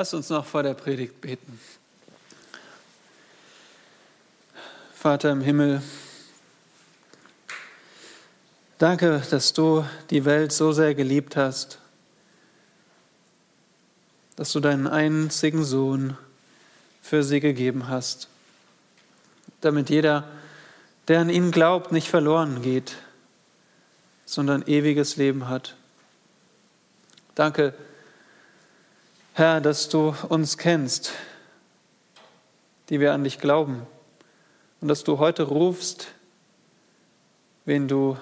Lass uns noch vor der Predigt beten. Vater im Himmel, danke, dass du die Welt so sehr geliebt hast, dass du deinen einzigen Sohn für sie gegeben hast, damit jeder, der an ihn glaubt, nicht verloren geht, sondern ewiges Leben hat. Danke, Herr, dass du uns kennst, die wir an dich glauben, und dass du heute rufst, wen du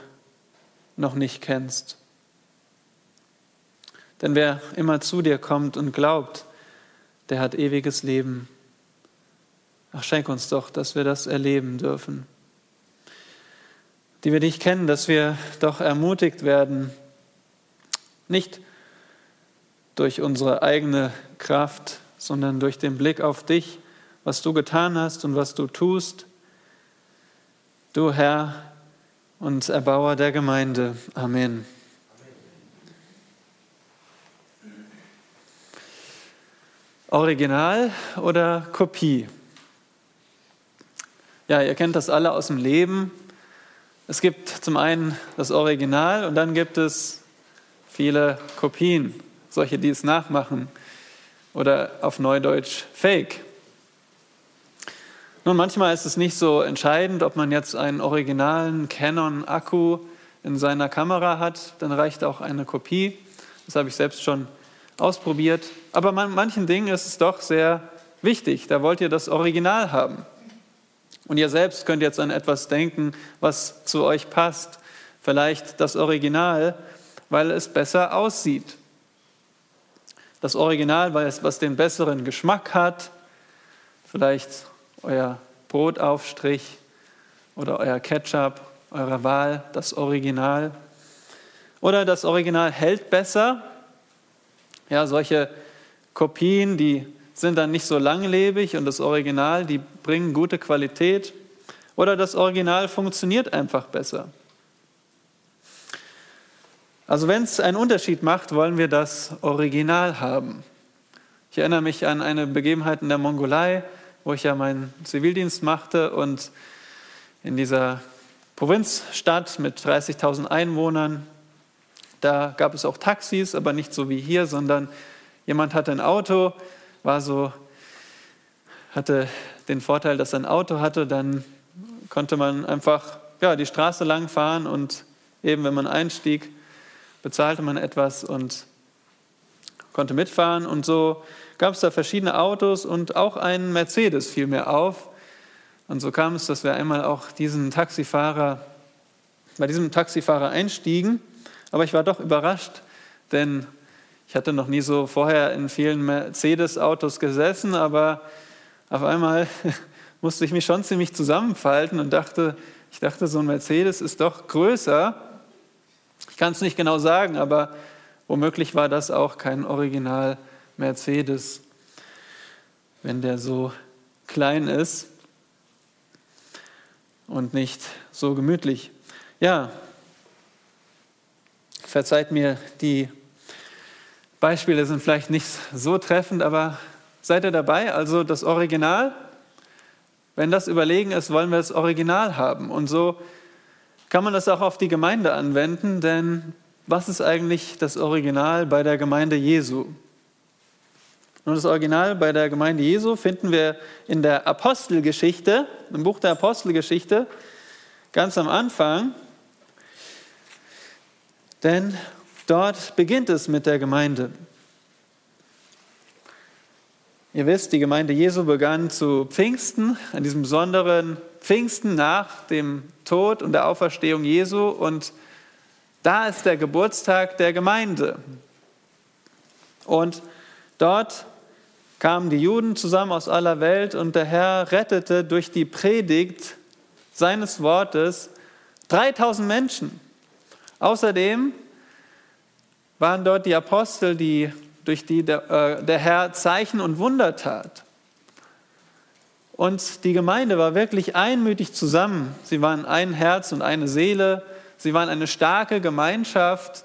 noch nicht kennst. Denn wer immer zu dir kommt und glaubt, der hat ewiges Leben. Ach, schenk uns doch, dass wir das erleben dürfen. Die wir dich kennen, dass wir doch ermutigt werden, nicht durch unsere eigene Kraft, sondern durch den Blick auf dich, was du getan hast und was du tust. Du Herr und Erbauer der Gemeinde. Amen. Original oder Kopie? Ja, ihr kennt das alle aus dem Leben. Es gibt zum einen das Original und dann gibt es viele Kopien, solche, die es nachmachen oder auf Neudeutsch Fake. Nun, manchmal ist es nicht so entscheidend, ob man jetzt einen originalen Canon-Akku in seiner Kamera hat, dann reicht auch eine Kopie. Das habe ich selbst schon ausprobiert. Aber man, manchen Dingen ist es doch sehr wichtig. Da wollt ihr das Original haben. Und ihr selbst könnt jetzt an etwas denken, was zu euch passt. Vielleicht das Original, weil es besser aussieht. Das Original, was den besseren Geschmack hat. Vielleicht euer Brotaufstrich oder euer Ketchup eurer Wahl, das Original. Oder das Original hält besser. Ja, solche Kopien, die sind dann nicht so langlebig und das Original, die bringen gute Qualität oder das Original funktioniert einfach besser. Also wenn es einen Unterschied macht, wollen wir das Original haben. Ich erinnere mich an eine Begebenheit in der Mongolei, wo ich ja meinen Zivildienst machte und in dieser Provinzstadt mit 30.000 Einwohnern, da gab es auch Taxis, aber nicht so wie hier, sondern jemand hatte ein Auto war so, hatte den Vorteil, dass er ein Auto hatte, dann konnte man einfach ja, die Straße lang fahren und eben wenn man einstieg, bezahlte man etwas und konnte mitfahren. Und so gab es da verschiedene Autos und auch ein Mercedes fiel mir auf. Und so kam es, dass wir einmal auch diesen Taxifahrer, bei diesem Taxifahrer einstiegen. Aber ich war doch überrascht, denn ich hatte noch nie so vorher in vielen Mercedes-Autos gesessen, aber auf einmal musste ich mich schon ziemlich zusammenfalten und dachte, ich dachte, so ein Mercedes ist doch größer. Kann es nicht genau sagen, aber womöglich war das auch kein Original Mercedes, wenn der so klein ist und nicht so gemütlich. Ja, verzeiht mir die Beispiele sind vielleicht nicht so treffend, aber seid ihr dabei? Also das Original, wenn das überlegen ist, wollen wir das Original haben. Und so kann man das auch auf die Gemeinde anwenden, denn was ist eigentlich das Original bei der Gemeinde Jesu? Und das Original bei der Gemeinde Jesu finden wir in der Apostelgeschichte, im Buch der Apostelgeschichte, ganz am Anfang. Denn Dort beginnt es mit der Gemeinde. Ihr wisst, die Gemeinde Jesu begann zu Pfingsten, an diesem besonderen Pfingsten nach dem Tod und der Auferstehung Jesu. Und da ist der Geburtstag der Gemeinde. Und dort kamen die Juden zusammen aus aller Welt und der Herr rettete durch die Predigt seines Wortes 3000 Menschen. Außerdem waren dort die Apostel, die, durch die der, äh, der Herr Zeichen und Wunder tat. Und die Gemeinde war wirklich einmütig zusammen. Sie waren ein Herz und eine Seele. Sie waren eine starke Gemeinschaft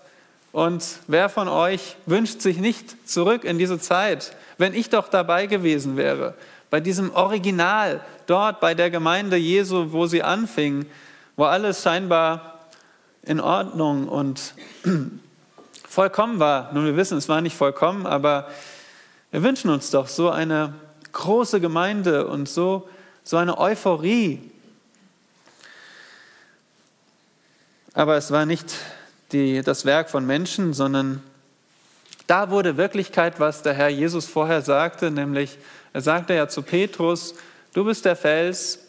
Und wer von euch wünscht sich nicht zurück in diese Zeit, wenn ich doch dabei gewesen wäre, bei diesem Original, dort bei der Gemeinde Jesu, wo sie anfing, wo alles scheinbar in Ordnung und vollkommen war. Nun, wir wissen, es war nicht vollkommen, aber wir wünschen uns doch so eine große Gemeinde und so, so eine Euphorie. Aber es war nicht die, das Werk von Menschen, sondern da wurde Wirklichkeit, was der Herr Jesus vorher sagte, nämlich er sagte ja zu Petrus, du bist der Fels,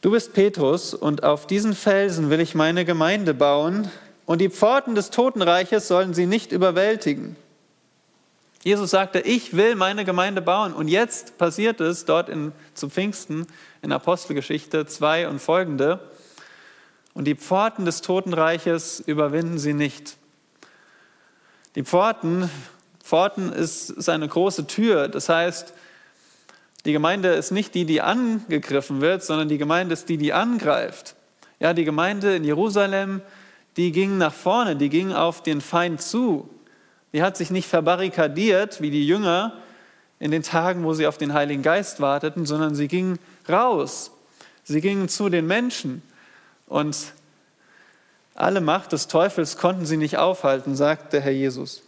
du bist Petrus und auf diesen Felsen will ich meine Gemeinde bauen und die Pforten des Totenreiches sollen sie nicht überwältigen. Jesus sagte, ich will meine Gemeinde bauen. Und jetzt passiert es dort in, zu Pfingsten in Apostelgeschichte 2 und folgende. Und die Pforten des Totenreiches überwinden sie nicht. Die Pforten, Pforten ist, ist eine große Tür. Das heißt, die Gemeinde ist nicht die, die angegriffen wird, sondern die Gemeinde ist die, die angreift. Ja, die Gemeinde in Jerusalem, die ging nach vorne, die ging auf den Feind zu. Die hat sich nicht verbarrikadiert wie die Jünger in den Tagen, wo sie auf den Heiligen Geist warteten, sondern sie ging raus. Sie gingen zu den Menschen. Und alle Macht des Teufels konnten sie nicht aufhalten, sagt der Herr Jesus.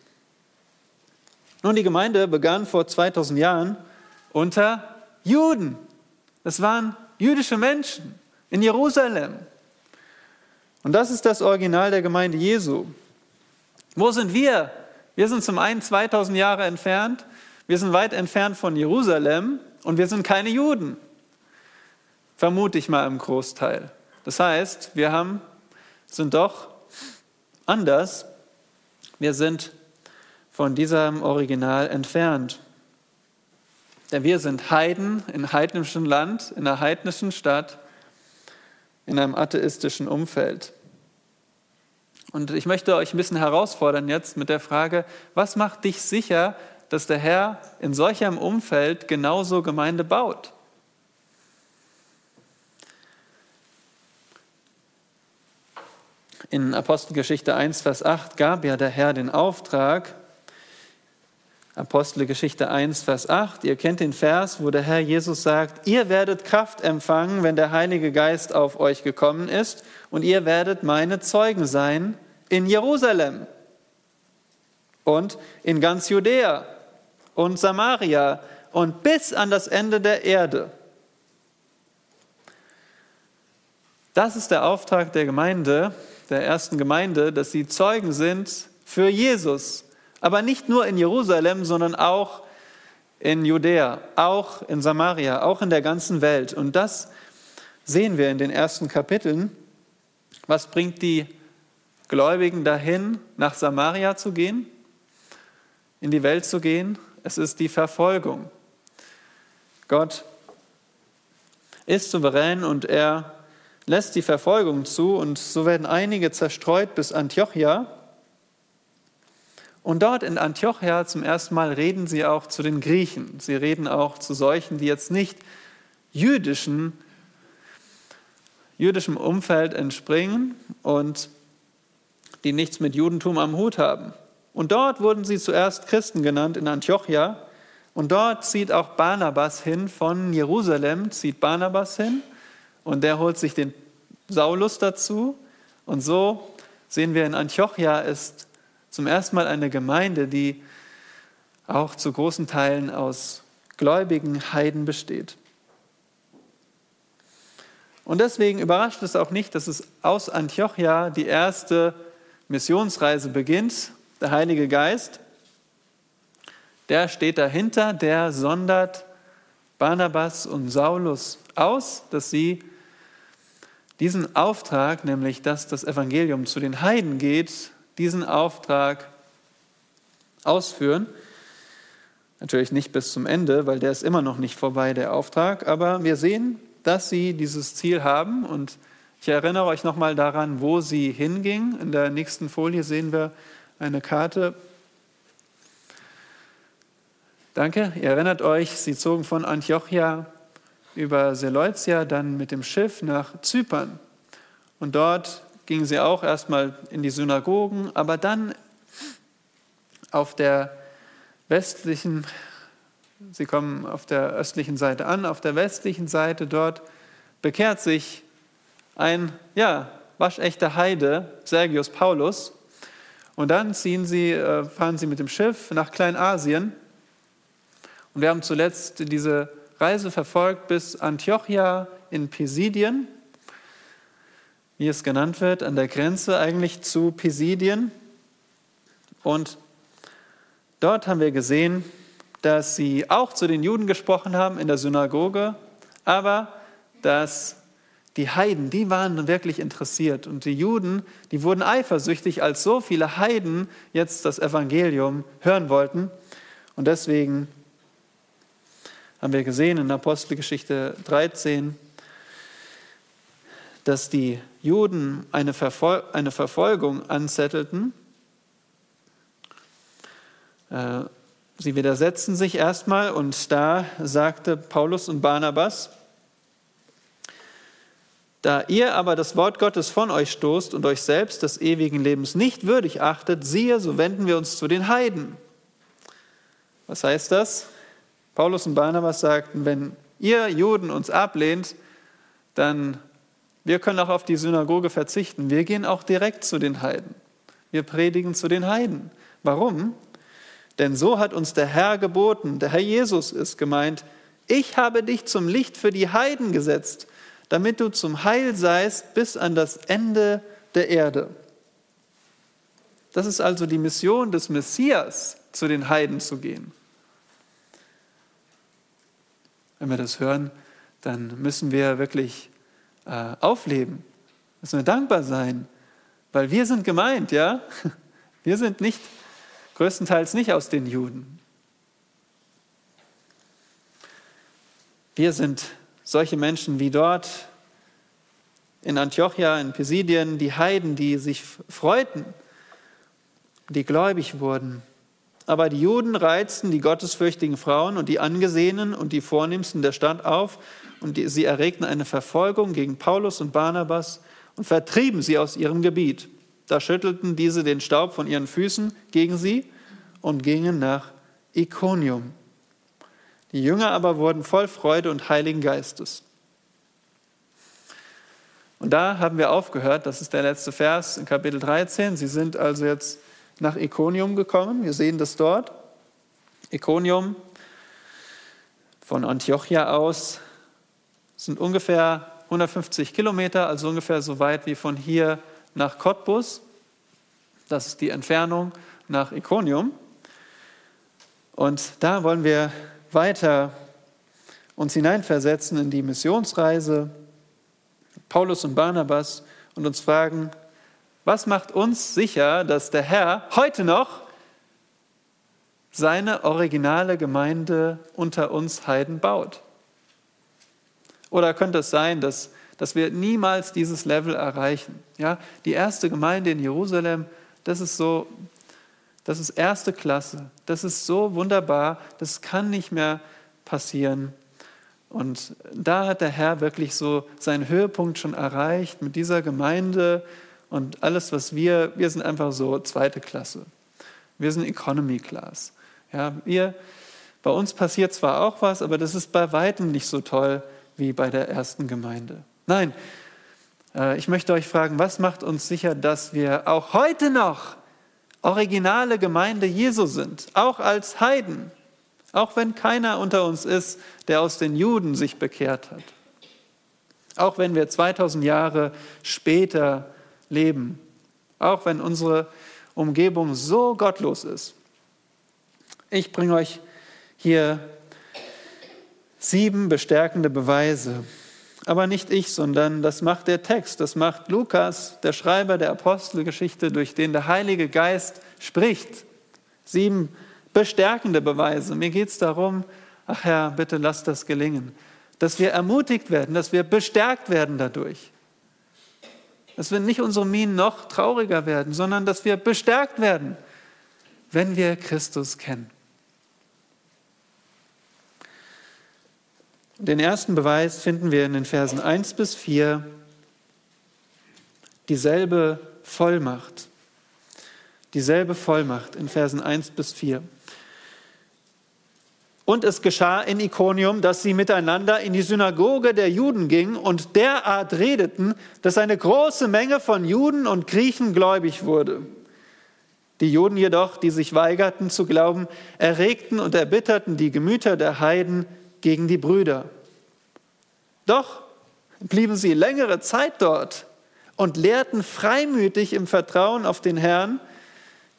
Nun, die Gemeinde begann vor 2000 Jahren unter Juden. Es waren jüdische Menschen in Jerusalem. Und das ist das Original der Gemeinde Jesu. Wo sind wir? Wir sind zum einen 2000 Jahre entfernt, wir sind weit entfernt von Jerusalem und wir sind keine Juden. Vermute ich mal im Großteil. Das heißt, wir haben, sind doch anders. Wir sind von diesem Original entfernt. Denn wir sind Heiden in heidnischem Land, in einer heidnischen Stadt, in einem atheistischen Umfeld. Und ich möchte euch ein bisschen herausfordern jetzt mit der Frage, was macht dich sicher, dass der Herr in solchem Umfeld genauso Gemeinde baut? In Apostelgeschichte 1, Vers 8 gab ja der Herr den Auftrag, Apostelgeschichte 1, Vers 8, ihr kennt den Vers, wo der Herr Jesus sagt, ihr werdet Kraft empfangen, wenn der Heilige Geist auf euch gekommen ist, und ihr werdet meine Zeugen sein in Jerusalem und in ganz Judäa und Samaria und bis an das Ende der Erde. Das ist der Auftrag der Gemeinde, der ersten Gemeinde, dass sie Zeugen sind für Jesus. Aber nicht nur in Jerusalem, sondern auch in Judäa, auch in Samaria, auch in der ganzen Welt. Und das sehen wir in den ersten Kapiteln. Was bringt die Gläubigen dahin, nach Samaria zu gehen, in die Welt zu gehen? Es ist die Verfolgung. Gott ist souverän und er lässt die Verfolgung zu und so werden einige zerstreut bis Antiochia. Und dort in Antiochia zum ersten Mal reden sie auch zu den Griechen. Sie reden auch zu solchen, die jetzt nicht jüdischen, jüdischem Umfeld entspringen und die nichts mit Judentum am Hut haben. Und dort wurden sie zuerst Christen genannt in Antiochia. Und dort zieht auch Barnabas hin, von Jerusalem zieht Barnabas hin und der holt sich den Saulus dazu. Und so sehen wir in Antiochia ist zum ersten Mal eine Gemeinde, die auch zu großen Teilen aus gläubigen Heiden besteht. Und deswegen überrascht es auch nicht, dass es aus Antiochia die erste Missionsreise beginnt. Der Heilige Geist, der steht dahinter, der sondert Barnabas und Saulus aus, dass sie diesen Auftrag, nämlich dass das Evangelium zu den Heiden geht, diesen Auftrag ausführen. Natürlich nicht bis zum Ende, weil der ist immer noch nicht vorbei, der Auftrag, aber wir sehen, dass sie dieses Ziel haben und ich erinnere euch nochmal daran, wo sie hinging. In der nächsten Folie sehen wir eine Karte. Danke, ihr erinnert euch, sie zogen von Antiochia über Seleucia dann mit dem Schiff nach Zypern. Und dort gingen sie auch erstmal in die Synagogen, aber dann auf der westlichen, sie kommen auf der östlichen Seite an, auf der westlichen Seite dort bekehrt sich ein, ja, waschechter Heide, Sergius Paulus. Und dann ziehen sie, äh, fahren sie mit dem Schiff nach Kleinasien. Und wir haben zuletzt diese Reise verfolgt bis Antiochia in Pisidien, wie es genannt wird, an der Grenze eigentlich zu Pisidien. Und dort haben wir gesehen, dass sie auch zu den Juden gesprochen haben in der Synagoge, aber dass die Heiden, die waren wirklich interessiert. Und die Juden, die wurden eifersüchtig, als so viele Heiden jetzt das Evangelium hören wollten. Und deswegen haben wir gesehen in Apostelgeschichte 13, dass die Juden eine, Verfol eine Verfolgung anzettelten. Äh, sie widersetzen sich erstmal und da sagte Paulus und Barnabas, da ihr aber das Wort Gottes von euch stoßt und euch selbst des ewigen Lebens nicht würdig achtet, siehe, so wenden wir uns zu den Heiden. Was heißt das? Paulus und Barnabas sagten, wenn ihr Juden uns ablehnt, dann wir können auch auf die Synagoge verzichten. Wir gehen auch direkt zu den Heiden. Wir predigen zu den Heiden. Warum? Denn so hat uns der Herr geboten, der Herr Jesus ist gemeint, ich habe dich zum Licht für die Heiden gesetzt, damit du zum Heil seist bis an das Ende der Erde. Das ist also die Mission des Messias, zu den Heiden zu gehen. Wenn wir das hören, dann müssen wir wirklich äh, aufleben, müssen wir dankbar sein, weil wir sind gemeint, ja? Wir sind nicht, größtenteils nicht aus den Juden. Wir sind solche Menschen wie dort in Antiochia, in Pisidien, die Heiden, die sich freuten, die gläubig wurden. Aber die Juden reizten die gottesfürchtigen Frauen und die Angesehenen und die Vornehmsten der Stadt auf und die, sie erregten eine Verfolgung gegen Paulus und Barnabas und vertrieben sie aus ihrem Gebiet. Da schüttelten diese den Staub von ihren Füßen gegen sie und gingen nach Iconium. Die Jünger aber wurden voll Freude und Heiligen Geistes. Und da haben wir aufgehört, das ist der letzte Vers in Kapitel 13. Sie sind also jetzt nach Iconium gekommen. Wir sehen das dort. Iconium von Antiochia aus sind ungefähr 150 Kilometer, also ungefähr so weit wie von hier nach Cottbus. Das ist die Entfernung nach Iconium. Und da wollen wir weiter uns hineinversetzen in die Missionsreise Paulus und Barnabas und uns fragen, was macht uns sicher, dass der Herr heute noch seine originale Gemeinde unter uns Heiden baut? Oder könnte es sein, dass, dass wir niemals dieses Level erreichen? Ja, die erste Gemeinde in Jerusalem, das ist so, das ist erste Klasse. Das ist so wunderbar. Das kann nicht mehr passieren. Und da hat der Herr wirklich so seinen Höhepunkt schon erreicht mit dieser Gemeinde und alles, was wir, wir sind einfach so zweite Klasse. Wir sind Economy Class. Ja, wir, bei uns passiert zwar auch was, aber das ist bei weitem nicht so toll wie bei der ersten Gemeinde. Nein, äh, ich möchte euch fragen, was macht uns sicher, dass wir auch heute noch originale Gemeinde Jesu sind, auch als Heiden, auch wenn keiner unter uns ist, der aus den Juden sich bekehrt hat, auch wenn wir 2000 Jahre später leben, auch wenn unsere Umgebung so gottlos ist. Ich bringe euch hier sieben bestärkende Beweise. Aber nicht ich, sondern das macht der Text, das macht Lukas, der Schreiber der Apostelgeschichte, durch den der Heilige Geist spricht. Sieben bestärkende Beweise. Mir geht es darum, ach Herr, bitte lass das gelingen, dass wir ermutigt werden, dass wir bestärkt werden dadurch. Dass wir nicht unsere Minen noch trauriger werden, sondern dass wir bestärkt werden, wenn wir Christus kennen. Den ersten Beweis finden wir in den Versen 1 bis 4. dieselbe Vollmacht. Dieselbe Vollmacht in Versen 1 bis 4. Und es geschah in Ikonium, dass sie miteinander in die Synagoge der Juden gingen und derart redeten, dass eine große Menge von Juden und Griechen gläubig wurde. Die Juden jedoch, die sich weigerten zu glauben, erregten und erbitterten die Gemüter der Heiden gegen die Brüder. Doch blieben sie längere Zeit dort und lehrten freimütig im Vertrauen auf den Herrn,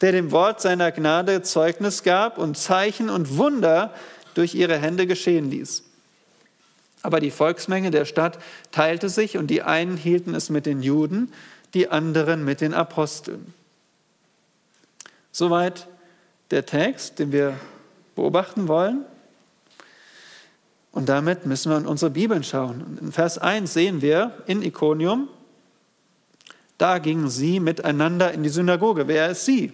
der dem Wort seiner Gnade Zeugnis gab und Zeichen und Wunder durch ihre Hände geschehen ließ. Aber die Volksmenge der Stadt teilte sich und die einen hielten es mit den Juden, die anderen mit den Aposteln. Soweit der Text, den wir beobachten wollen. Und damit müssen wir in unsere Bibeln schauen. In Vers 1 sehen wir in Ikonium, da gingen sie miteinander in die Synagoge. Wer ist sie?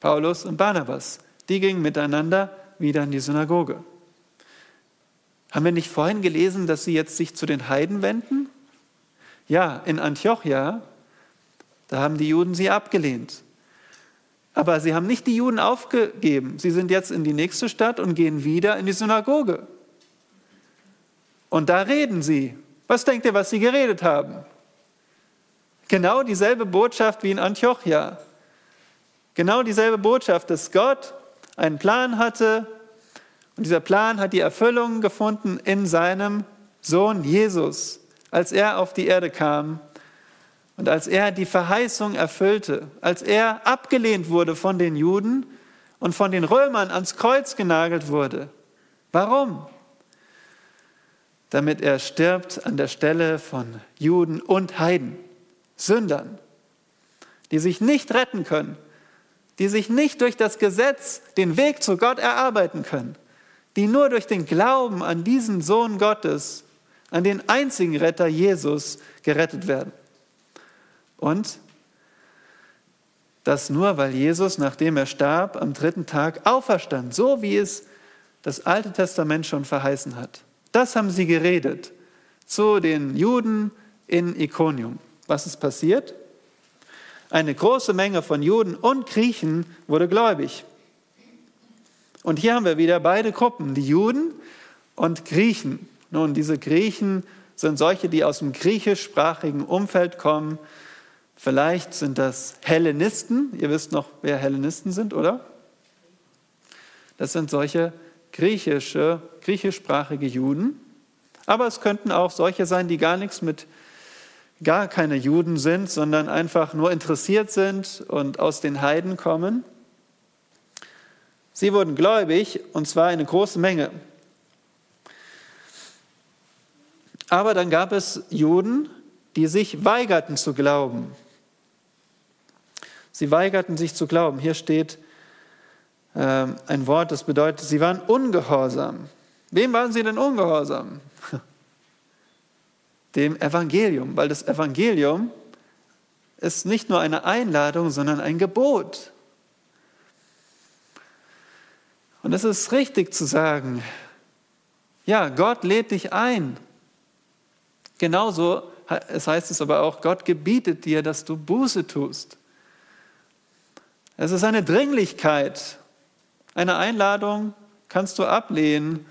Paulus und Barnabas. Die gingen miteinander wieder in die Synagoge. Haben wir nicht vorhin gelesen, dass sie jetzt sich zu den Heiden wenden? Ja, in Antiochia, da haben die Juden sie abgelehnt. Aber sie haben nicht die Juden aufgegeben. Sie sind jetzt in die nächste Stadt und gehen wieder in die Synagoge. Und da reden sie. Was denkt ihr, was sie geredet haben? Genau dieselbe Botschaft wie in Antiochia. Genau dieselbe Botschaft, dass Gott einen Plan hatte und dieser Plan hat die Erfüllung gefunden in seinem Sohn Jesus, als er auf die Erde kam und als er die Verheißung erfüllte, als er abgelehnt wurde von den Juden und von den Römern ans Kreuz genagelt wurde. Warum? Damit er stirbt an der Stelle von Juden und Heiden, Sündern, die sich nicht retten können, die sich nicht durch das Gesetz den Weg zu Gott erarbeiten können, die nur durch den Glauben an diesen Sohn Gottes, an den einzigen Retter Jesus gerettet werden. Und das nur, weil Jesus, nachdem er starb, am dritten Tag auferstand, so wie es das Alte Testament schon verheißen hat. Das haben sie geredet zu den Juden in Ikonium. Was ist passiert? Eine große Menge von Juden und Griechen wurde gläubig. Und hier haben wir wieder beide Gruppen, die Juden und Griechen. Nun, diese Griechen sind solche, die aus dem griechischsprachigen Umfeld kommen. Vielleicht sind das Hellenisten. Ihr wisst noch, wer Hellenisten sind, oder? Das sind solche griechische, griechischsprachige Juden. Aber es könnten auch solche sein, die gar nichts mit gar keine Juden sind, sondern einfach nur interessiert sind und aus den Heiden kommen. Sie wurden gläubig und zwar eine große Menge. Aber dann gab es Juden, die sich weigerten zu glauben. Sie weigerten sich zu glauben. Hier steht äh, ein Wort, das bedeutet, sie waren ungehorsam. Wem waren sie denn ungehorsam? dem Evangelium, weil das Evangelium ist nicht nur eine Einladung, sondern ein Gebot. Und es ist richtig zu sagen, ja, Gott lädt dich ein. Genauso es heißt es aber auch, Gott gebietet dir, dass du Buße tust. Es ist eine Dringlichkeit. Eine Einladung kannst du ablehnen,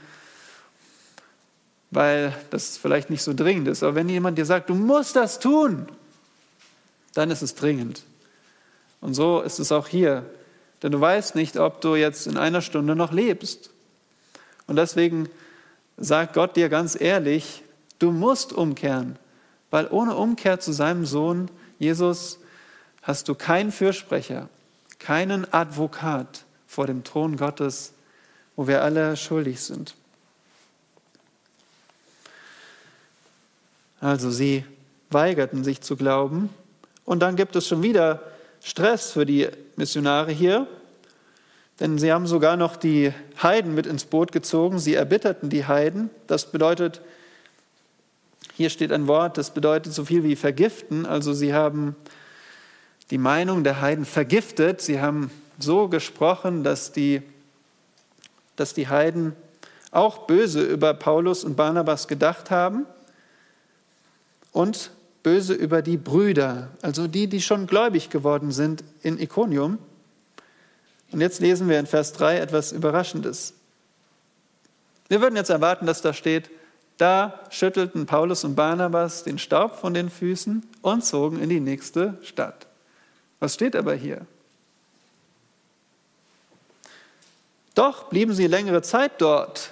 weil das vielleicht nicht so dringend ist. Aber wenn jemand dir sagt, du musst das tun, dann ist es dringend. Und so ist es auch hier. Denn du weißt nicht, ob du jetzt in einer Stunde noch lebst. Und deswegen sagt Gott dir ganz ehrlich, du musst umkehren, weil ohne Umkehr zu seinem Sohn Jesus hast du keinen Fürsprecher, keinen Advokat vor dem Thron Gottes, wo wir alle schuldig sind. Also sie weigerten sich zu glauben. Und dann gibt es schon wieder Stress für die Missionare hier, denn sie haben sogar noch die Heiden mit ins Boot gezogen. Sie erbitterten die Heiden. Das bedeutet, hier steht ein Wort, das bedeutet so viel wie vergiften. Also sie haben die Meinung der Heiden vergiftet. Sie haben so gesprochen, dass die, dass die Heiden auch böse über Paulus und Barnabas gedacht haben. Und böse über die Brüder, also die, die schon gläubig geworden sind in Iconium. Und jetzt lesen wir in Vers 3 etwas Überraschendes. Wir würden jetzt erwarten, dass da steht, da schüttelten Paulus und Barnabas den Staub von den Füßen und zogen in die nächste Stadt. Was steht aber hier? Doch blieben sie längere Zeit dort.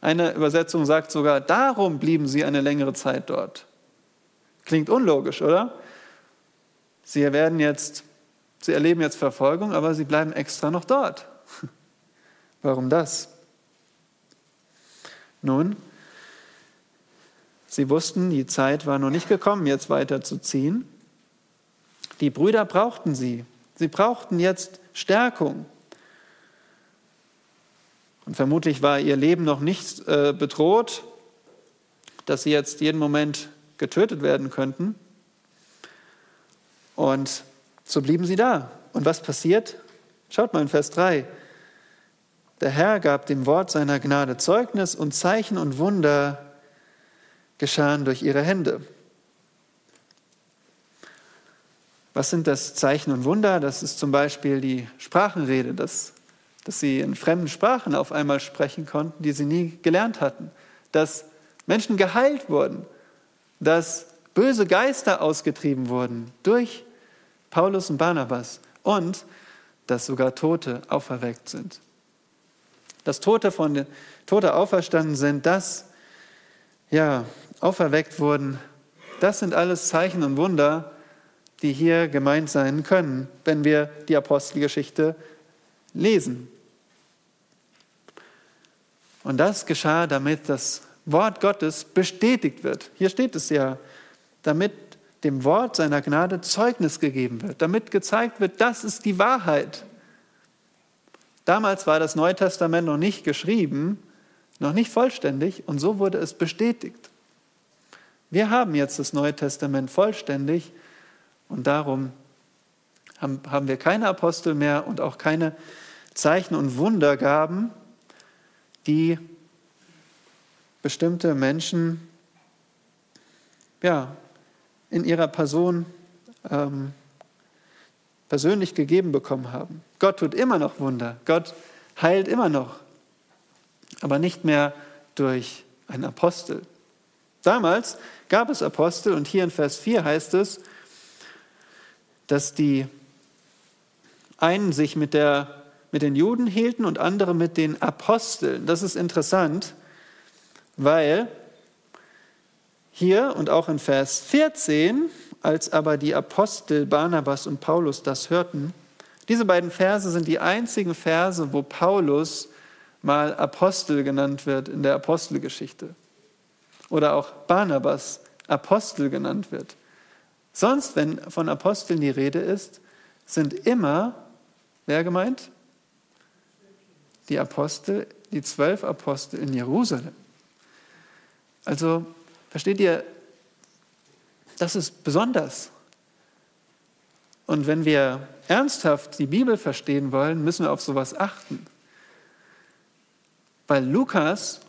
Eine Übersetzung sagt sogar, darum blieben sie eine längere Zeit dort. Klingt unlogisch, oder? Sie werden jetzt, sie erleben jetzt Verfolgung, aber sie bleiben extra noch dort. Warum das? Nun, sie wussten, die Zeit war noch nicht gekommen, jetzt weiterzuziehen. Die Brüder brauchten sie. Sie brauchten jetzt Stärkung. Und vermutlich war ihr Leben noch nicht äh, bedroht, dass sie jetzt jeden Moment getötet werden könnten. Und so blieben sie da. Und was passiert? Schaut mal in Vers 3. Der Herr gab dem Wort seiner Gnade Zeugnis und Zeichen und Wunder geschahen durch ihre Hände. Was sind das Zeichen und Wunder? Das ist zum Beispiel die Sprachenrede, dass, dass sie in fremden Sprachen auf einmal sprechen konnten, die sie nie gelernt hatten. Dass Menschen geheilt wurden, dass böse Geister ausgetrieben wurden durch Paulus und Barnabas und dass sogar Tote auferweckt sind. Dass Tote von Tote auferstanden sind, dass ja auferweckt wurden, das sind alles Zeichen und Wunder, die hier gemeint sein können, wenn wir die Apostelgeschichte lesen. Und das geschah, damit das Wort Gottes bestätigt wird. Hier steht es ja, damit dem Wort seiner Gnade Zeugnis gegeben wird, damit gezeigt wird, das ist die Wahrheit. Damals war das Neue Testament noch nicht geschrieben, noch nicht vollständig und so wurde es bestätigt. Wir haben jetzt das Neue Testament vollständig und darum haben wir keine Apostel mehr und auch keine Zeichen und Wundergaben, die bestimmte Menschen ja, in ihrer Person ähm, persönlich gegeben bekommen haben. Gott tut immer noch Wunder. Gott heilt immer noch. Aber nicht mehr durch einen Apostel. Damals gab es Apostel und hier in Vers 4 heißt es, dass die einen sich mit, der, mit den Juden hielten und andere mit den Aposteln. Das ist interessant, weil hier und auch in Vers 14, als aber die Apostel Barnabas und Paulus das hörten, diese beiden Verse sind die einzigen Verse, wo Paulus mal Apostel genannt wird in der Apostelgeschichte. Oder auch Barnabas Apostel genannt wird. Sonst, wenn von Aposteln die Rede ist, sind immer, wer gemeint? Die Apostel, die zwölf Apostel in Jerusalem. Also versteht ihr, das ist besonders. Und wenn wir ernsthaft die Bibel verstehen wollen, müssen wir auf sowas achten. Weil Lukas,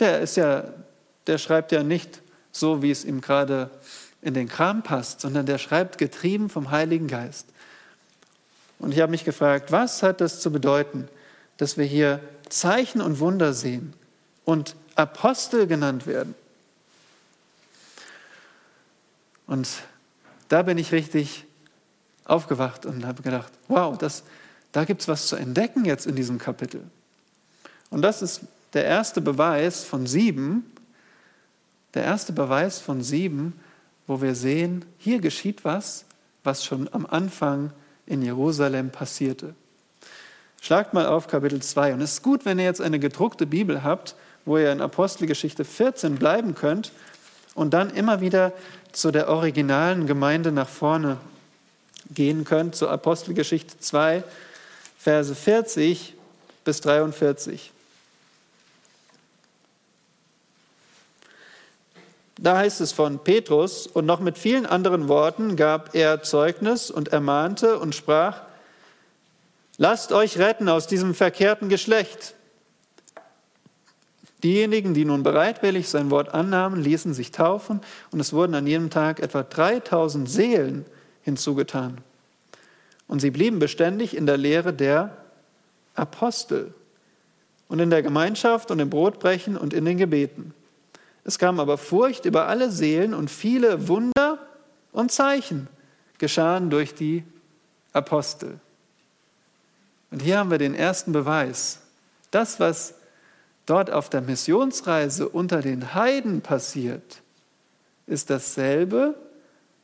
der ist ja, der schreibt ja nicht so, wie es ihm gerade in den Kram passt, sondern der schreibt getrieben vom Heiligen Geist. Und ich habe mich gefragt, was hat das zu bedeuten, dass wir hier Zeichen und Wunder sehen und Apostel genannt werden. Und da bin ich richtig aufgewacht und habe gedacht, wow, das, da gibt es was zu entdecken jetzt in diesem Kapitel. Und das ist der erste Beweis von sieben, der erste Beweis von sieben, wo wir sehen, hier geschieht was, was schon am Anfang in Jerusalem passierte. Schlagt mal auf Kapitel 2. Und es ist gut, wenn ihr jetzt eine gedruckte Bibel habt, wo ihr in Apostelgeschichte 14 bleiben könnt und dann immer wieder zu der originalen Gemeinde nach vorne gehen könnt, zur Apostelgeschichte 2, Verse 40 bis 43. Da heißt es von Petrus, und noch mit vielen anderen Worten gab er Zeugnis und ermahnte und sprach, Lasst euch retten aus diesem verkehrten Geschlecht. Diejenigen, die nun bereitwillig sein Wort annahmen, ließen sich taufen und es wurden an jedem Tag etwa 3000 Seelen hinzugetan. Und sie blieben beständig in der Lehre der Apostel und in der Gemeinschaft und im Brotbrechen und in den Gebeten. Es kam aber Furcht über alle Seelen und viele Wunder und Zeichen geschahen durch die Apostel. Und hier haben wir den ersten Beweis. Das, was dort auf der Missionsreise unter den Heiden passiert, ist dasselbe,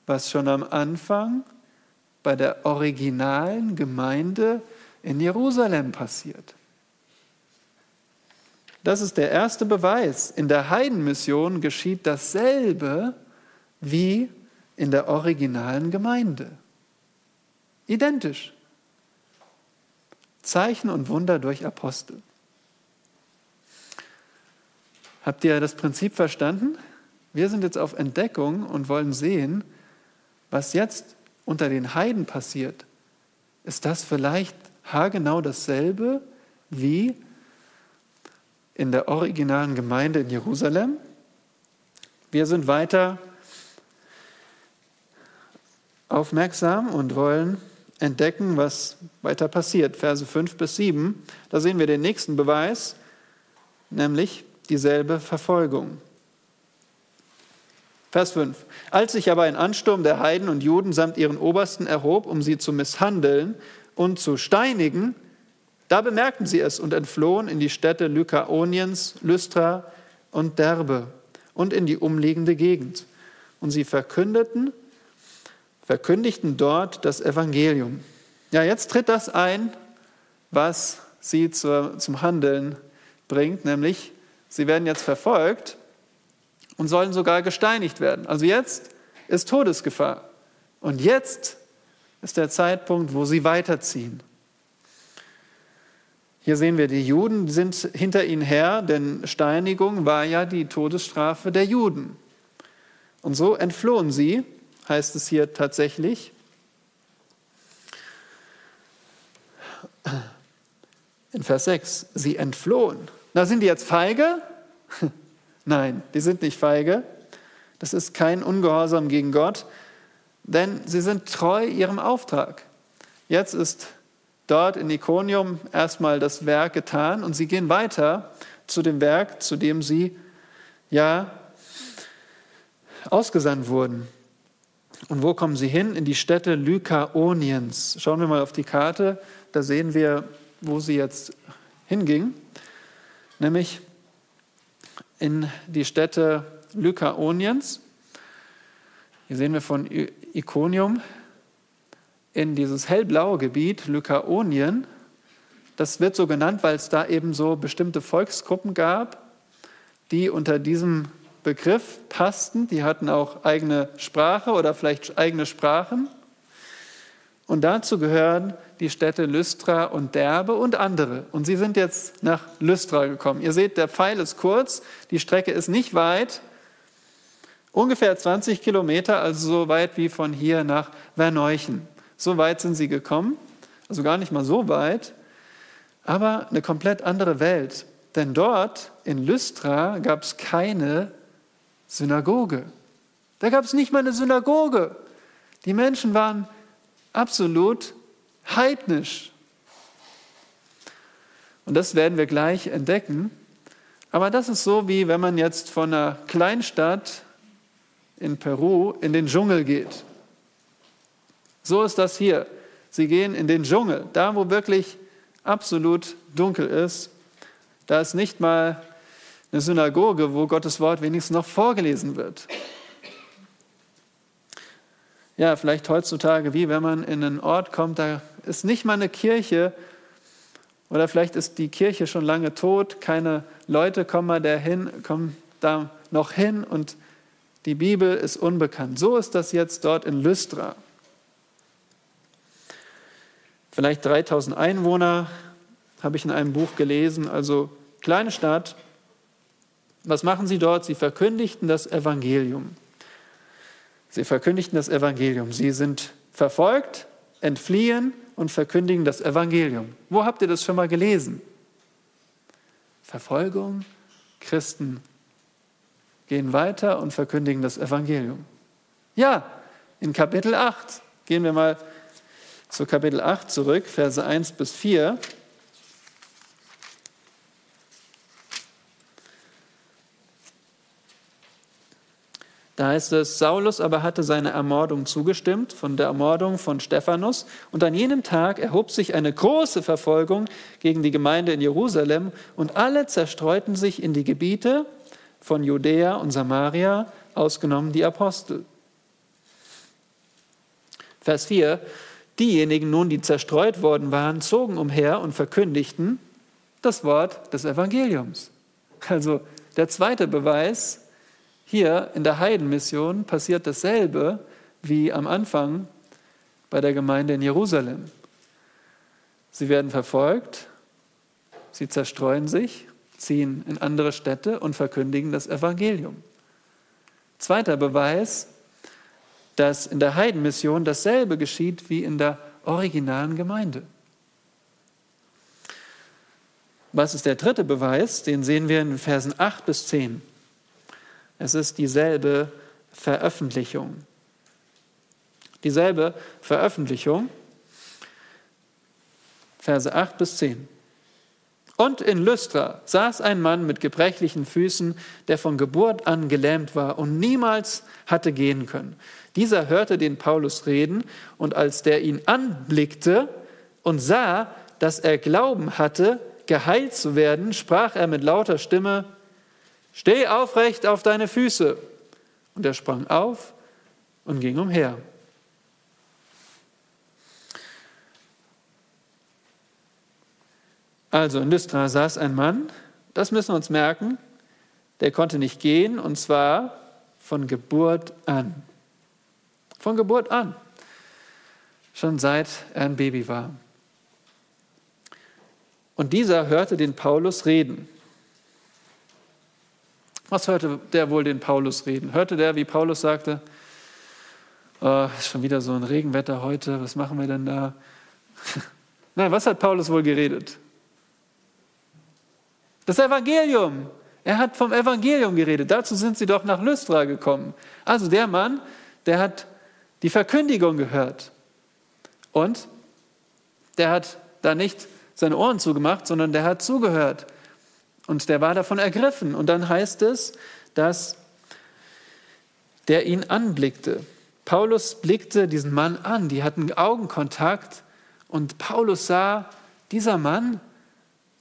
was schon am Anfang bei der originalen Gemeinde in Jerusalem passiert. Das ist der erste Beweis. In der Heidenmission geschieht dasselbe wie in der originalen Gemeinde. Identisch. Zeichen und Wunder durch Apostel. Habt ihr das Prinzip verstanden? Wir sind jetzt auf Entdeckung und wollen sehen, was jetzt unter den Heiden passiert. Ist das vielleicht haargenau dasselbe wie in der originalen Gemeinde in Jerusalem? Wir sind weiter aufmerksam und wollen entdecken, was weiter passiert. Verse 5 bis 7, da sehen wir den nächsten Beweis, nämlich dieselbe Verfolgung. Vers 5. Als sich aber ein Ansturm der Heiden und Juden samt ihren Obersten erhob, um sie zu misshandeln und zu steinigen, da bemerkten sie es und entflohen in die Städte Lykaoniens, Lystra und Derbe und in die umliegende Gegend. Und sie verkündeten, verkündigten dort das Evangelium. Ja, jetzt tritt das ein, was sie zur, zum Handeln bringt, nämlich Sie werden jetzt verfolgt und sollen sogar gesteinigt werden. Also jetzt ist Todesgefahr. Und jetzt ist der Zeitpunkt, wo sie weiterziehen. Hier sehen wir, die Juden sind hinter ihnen her, denn Steinigung war ja die Todesstrafe der Juden. Und so entflohen sie, heißt es hier tatsächlich. In Vers 6, sie entflohen. Na, sind die jetzt feige? Nein, die sind nicht feige. Das ist kein Ungehorsam gegen Gott, denn sie sind treu ihrem Auftrag. Jetzt ist dort in Iconium erstmal das Werk getan und sie gehen weiter zu dem Werk, zu dem sie ja ausgesandt wurden. Und wo kommen sie hin? In die Städte Lykaoniens. Schauen wir mal auf die Karte, da sehen wir, wo sie jetzt hingingen nämlich in die Städte Lykaoniens. Hier sehen wir von Iconium in dieses hellblaue Gebiet Lykaonien. Das wird so genannt, weil es da eben so bestimmte Volksgruppen gab, die unter diesem Begriff passten. Die hatten auch eigene Sprache oder vielleicht eigene Sprachen. Und dazu gehören die Städte Lystra und Derbe und andere. Und sie sind jetzt nach Lystra gekommen. Ihr seht, der Pfeil ist kurz, die Strecke ist nicht weit, ungefähr 20 Kilometer, also so weit wie von hier nach Verneuchen. So weit sind sie gekommen, also gar nicht mal so weit, aber eine komplett andere Welt. Denn dort in Lystra gab es keine Synagoge. Da gab es nicht mal eine Synagoge. Die Menschen waren absolut heidnisch. Und das werden wir gleich entdecken. Aber das ist so, wie wenn man jetzt von einer Kleinstadt in Peru in den Dschungel geht. So ist das hier. Sie gehen in den Dschungel, da wo wirklich absolut dunkel ist. Da ist nicht mal eine Synagoge, wo Gottes Wort wenigstens noch vorgelesen wird ja, vielleicht heutzutage, wie wenn man in einen Ort kommt, da ist nicht mal eine Kirche oder vielleicht ist die Kirche schon lange tot, keine Leute kommen mal dahin, kommen da noch hin und die Bibel ist unbekannt. So ist das jetzt dort in Lystra. Vielleicht 3000 Einwohner habe ich in einem Buch gelesen, also kleine Stadt. Was machen sie dort? Sie verkündigten das Evangelium. Sie verkündigten das Evangelium. Sie sind verfolgt, entfliehen und verkündigen das Evangelium. Wo habt ihr das schon mal gelesen? Verfolgung Christen gehen weiter und verkündigen das Evangelium. Ja, in Kapitel 8 gehen wir mal zu Kapitel 8 zurück, Verse 1 bis 4. Da heißt es, Saulus aber hatte seine Ermordung zugestimmt, von der Ermordung von Stephanus. Und an jenem Tag erhob sich eine große Verfolgung gegen die Gemeinde in Jerusalem und alle zerstreuten sich in die Gebiete von Judäa und Samaria, ausgenommen die Apostel. Vers 4. Diejenigen nun, die zerstreut worden waren, zogen umher und verkündigten das Wort des Evangeliums. Also der zweite Beweis, hier in der Heidenmission passiert dasselbe wie am Anfang bei der Gemeinde in Jerusalem. Sie werden verfolgt, sie zerstreuen sich, ziehen in andere Städte und verkündigen das Evangelium. Zweiter Beweis, dass in der Heidenmission dasselbe geschieht wie in der originalen Gemeinde. Was ist der dritte Beweis? Den sehen wir in Versen 8 bis 10. Es ist dieselbe Veröffentlichung. Dieselbe Veröffentlichung, Verse 8 bis 10. Und in Lystra saß ein Mann mit gebrechlichen Füßen, der von Geburt an gelähmt war und niemals hatte gehen können. Dieser hörte den Paulus reden und als der ihn anblickte und sah, dass er Glauben hatte, geheilt zu werden, sprach er mit lauter Stimme, Steh aufrecht auf deine Füße. Und er sprang auf und ging umher. Also in Lystra saß ein Mann, das müssen wir uns merken, der konnte nicht gehen und zwar von Geburt an. Von Geburt an. Schon seit er ein Baby war. Und dieser hörte den Paulus reden. Was hörte der wohl den Paulus reden? Hörte der, wie Paulus sagte, oh, ist schon wieder so ein Regenwetter heute, was machen wir denn da? Nein, was hat Paulus wohl geredet? Das Evangelium. Er hat vom Evangelium geredet. Dazu sind sie doch nach Lystra gekommen. Also der Mann, der hat die Verkündigung gehört. Und der hat da nicht seine Ohren zugemacht, sondern der hat zugehört. Und der war davon ergriffen. Und dann heißt es, dass der ihn anblickte. Paulus blickte diesen Mann an, die hatten Augenkontakt und Paulus sah, dieser Mann,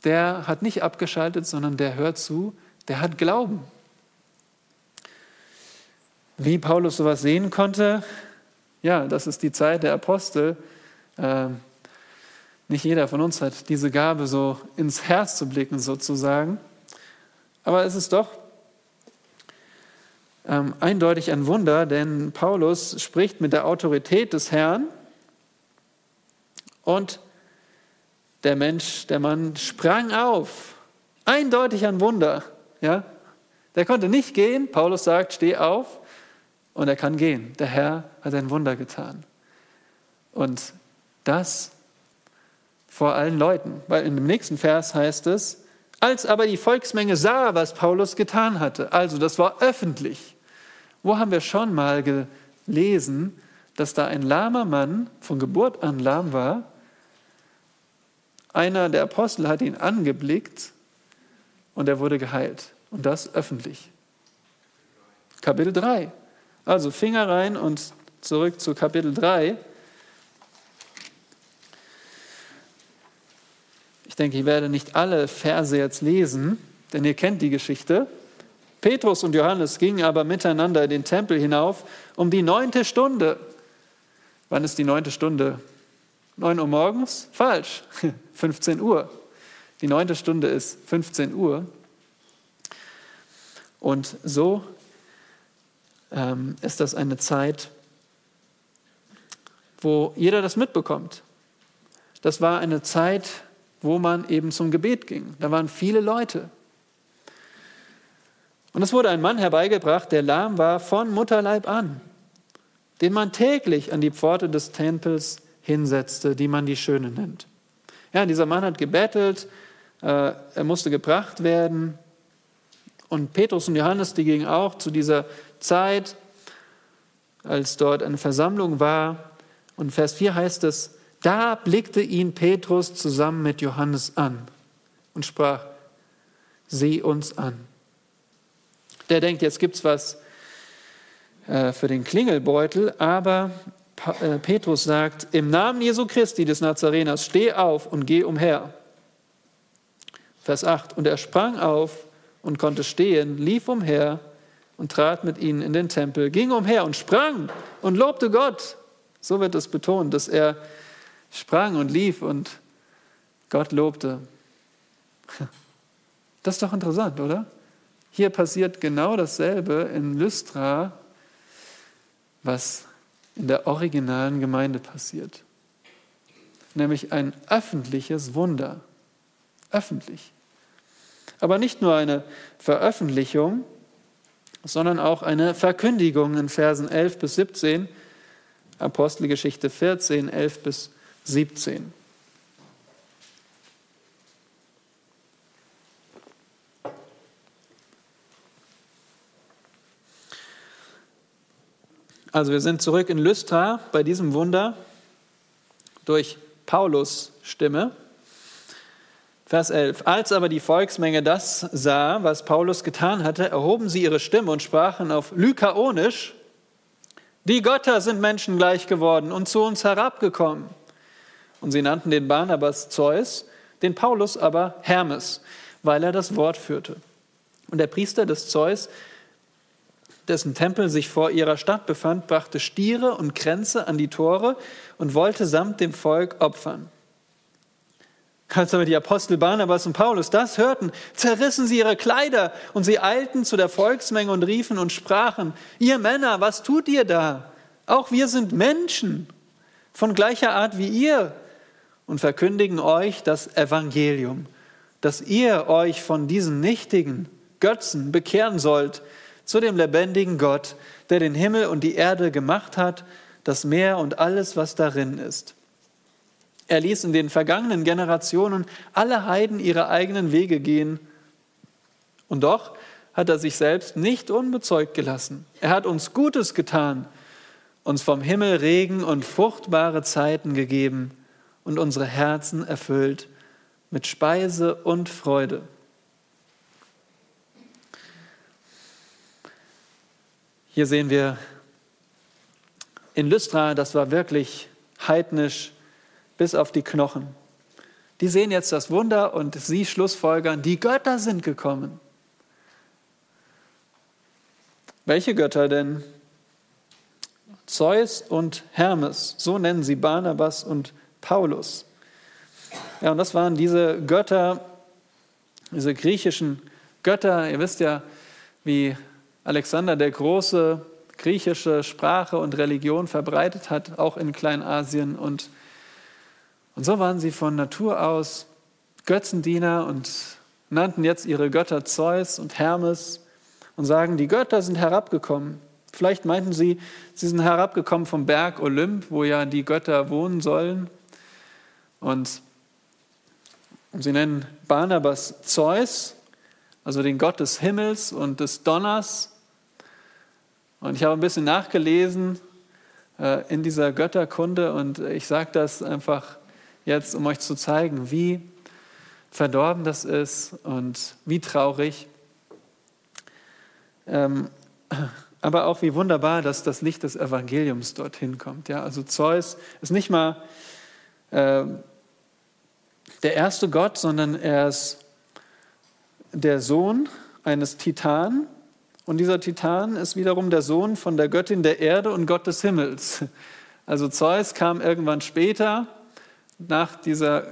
der hat nicht abgeschaltet, sondern der hört zu, der hat Glauben. Wie Paulus sowas sehen konnte, ja, das ist die Zeit der Apostel. Ähm, nicht jeder von uns hat diese Gabe, so ins Herz zu blicken, sozusagen. Aber es ist doch ähm, eindeutig ein Wunder, denn Paulus spricht mit der Autorität des Herrn und der Mensch, der Mann sprang auf. Eindeutig ein Wunder. Ja? Der konnte nicht gehen. Paulus sagt, steh auf und er kann gehen. Der Herr hat ein Wunder getan. Und das vor allen Leuten. Weil in dem nächsten Vers heißt es, als aber die Volksmenge sah, was Paulus getan hatte, also das war öffentlich. Wo haben wir schon mal gelesen, dass da ein lahmer Mann von Geburt an lahm war? Einer der Apostel hat ihn angeblickt und er wurde geheilt. Und das öffentlich. Kapitel 3. Also Finger rein und zurück zu Kapitel 3. denke, ich werde nicht alle Verse jetzt lesen, denn ihr kennt die Geschichte. Petrus und Johannes gingen aber miteinander in den Tempel hinauf um die neunte Stunde. Wann ist die neunte Stunde? Neun Uhr morgens? Falsch, 15 Uhr. Die neunte Stunde ist 15 Uhr. Und so ähm, ist das eine Zeit, wo jeder das mitbekommt. Das war eine Zeit, wo man eben zum Gebet ging. Da waren viele Leute. Und es wurde ein Mann herbeigebracht, der lahm war von Mutterleib an, den man täglich an die Pforte des Tempels hinsetzte, die man die Schöne nennt. Ja, dieser Mann hat gebettelt, äh, er musste gebracht werden Und Petrus und Johannes, die gingen auch zu dieser Zeit, als dort eine Versammlung war. Und Vers 4 heißt es, da blickte ihn Petrus zusammen mit Johannes an und sprach, sieh uns an. Der denkt, jetzt gibt es was äh, für den Klingelbeutel, aber äh, Petrus sagt, im Namen Jesu Christi des Nazareners, steh auf und geh umher. Vers 8, und er sprang auf und konnte stehen, lief umher und trat mit ihnen in den Tempel, ging umher und sprang und lobte Gott. So wird es betont, dass er sprang und lief und Gott lobte. Das ist doch interessant, oder? Hier passiert genau dasselbe in Lystra, was in der originalen Gemeinde passiert. Nämlich ein öffentliches Wunder. Öffentlich. Aber nicht nur eine Veröffentlichung, sondern auch eine Verkündigung in Versen 11 bis 17, Apostelgeschichte 14, 11 bis 17. Also wir sind zurück in Lystra bei diesem Wunder durch Paulus Stimme. Vers 11. Als aber die Volksmenge das sah, was Paulus getan hatte, erhoben sie ihre Stimme und sprachen auf Lykaonisch, die Götter sind Menschen gleich geworden und zu uns herabgekommen. Und sie nannten den Barnabas Zeus, den Paulus aber Hermes, weil er das Wort führte. Und der Priester des Zeus dessen Tempel sich vor ihrer Stadt befand, brachte Stiere und Kränze an die Tore und wollte samt dem Volk opfern. Als aber die Apostel Barnabas und Paulus das hörten, zerrissen sie ihre Kleider und sie eilten zu der Volksmenge und riefen und sprachen, ihr Männer, was tut ihr da? Auch wir sind Menschen von gleicher Art wie ihr und verkündigen euch das Evangelium, dass ihr euch von diesen nichtigen Götzen bekehren sollt zu dem lebendigen Gott, der den Himmel und die Erde gemacht hat, das Meer und alles, was darin ist. Er ließ in den vergangenen Generationen alle Heiden ihre eigenen Wege gehen. Und doch hat er sich selbst nicht unbezeugt gelassen. Er hat uns Gutes getan, uns vom Himmel Regen und fruchtbare Zeiten gegeben und unsere Herzen erfüllt mit Speise und Freude. Hier sehen wir in Lystra, das war wirklich heidnisch bis auf die Knochen. Die sehen jetzt das Wunder und sie schlussfolgern, die Götter sind gekommen. Welche Götter denn? Zeus und Hermes, so nennen sie Barnabas und Paulus. Ja, und das waren diese Götter, diese griechischen Götter. Ihr wisst ja, wie Alexander der Große griechische Sprache und Religion verbreitet hat, auch in Kleinasien. Und, und so waren sie von Natur aus Götzendiener und nannten jetzt ihre Götter Zeus und Hermes und sagen, die Götter sind herabgekommen. Vielleicht meinten sie, sie sind herabgekommen vom Berg Olymp, wo ja die Götter wohnen sollen. Und sie nennen Barnabas Zeus, also den Gott des Himmels und des Donners. Und ich habe ein bisschen nachgelesen äh, in dieser Götterkunde und ich sage das einfach jetzt, um euch zu zeigen, wie verdorben das ist und wie traurig. Ähm, aber auch wie wunderbar, dass das Licht des Evangeliums dorthin kommt. Ja, also Zeus ist nicht mal äh, der erste Gott, sondern er ist der Sohn eines Titanen und dieser Titan ist wiederum der Sohn von der Göttin der Erde und Gott des Himmels. Also Zeus kam irgendwann später nach, dieser,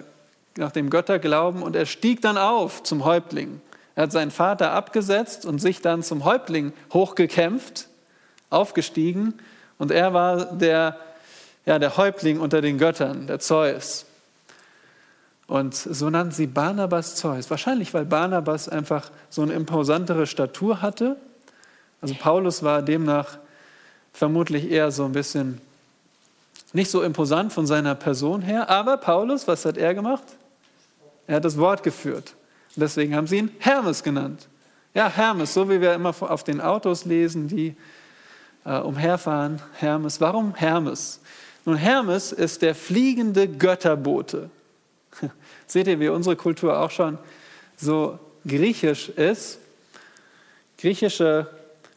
nach dem Götterglauben und er stieg dann auf zum Häuptling. Er hat seinen Vater abgesetzt und sich dann zum Häuptling hochgekämpft, aufgestiegen. Und er war der, ja, der Häuptling unter den Göttern, der Zeus. Und so nannten sie Barnabas Zeus. Wahrscheinlich, weil Barnabas einfach so eine imposantere Statur hatte also Paulus war demnach vermutlich eher so ein bisschen nicht so imposant von seiner Person her, aber Paulus, was hat er gemacht? Er hat das Wort geführt. Und deswegen haben sie ihn Hermes genannt. Ja, Hermes, so wie wir immer auf den Autos lesen, die äh, umherfahren. Hermes. Warum Hermes? Nun, Hermes ist der fliegende Götterbote. Seht ihr, wie unsere Kultur auch schon so griechisch ist? Griechische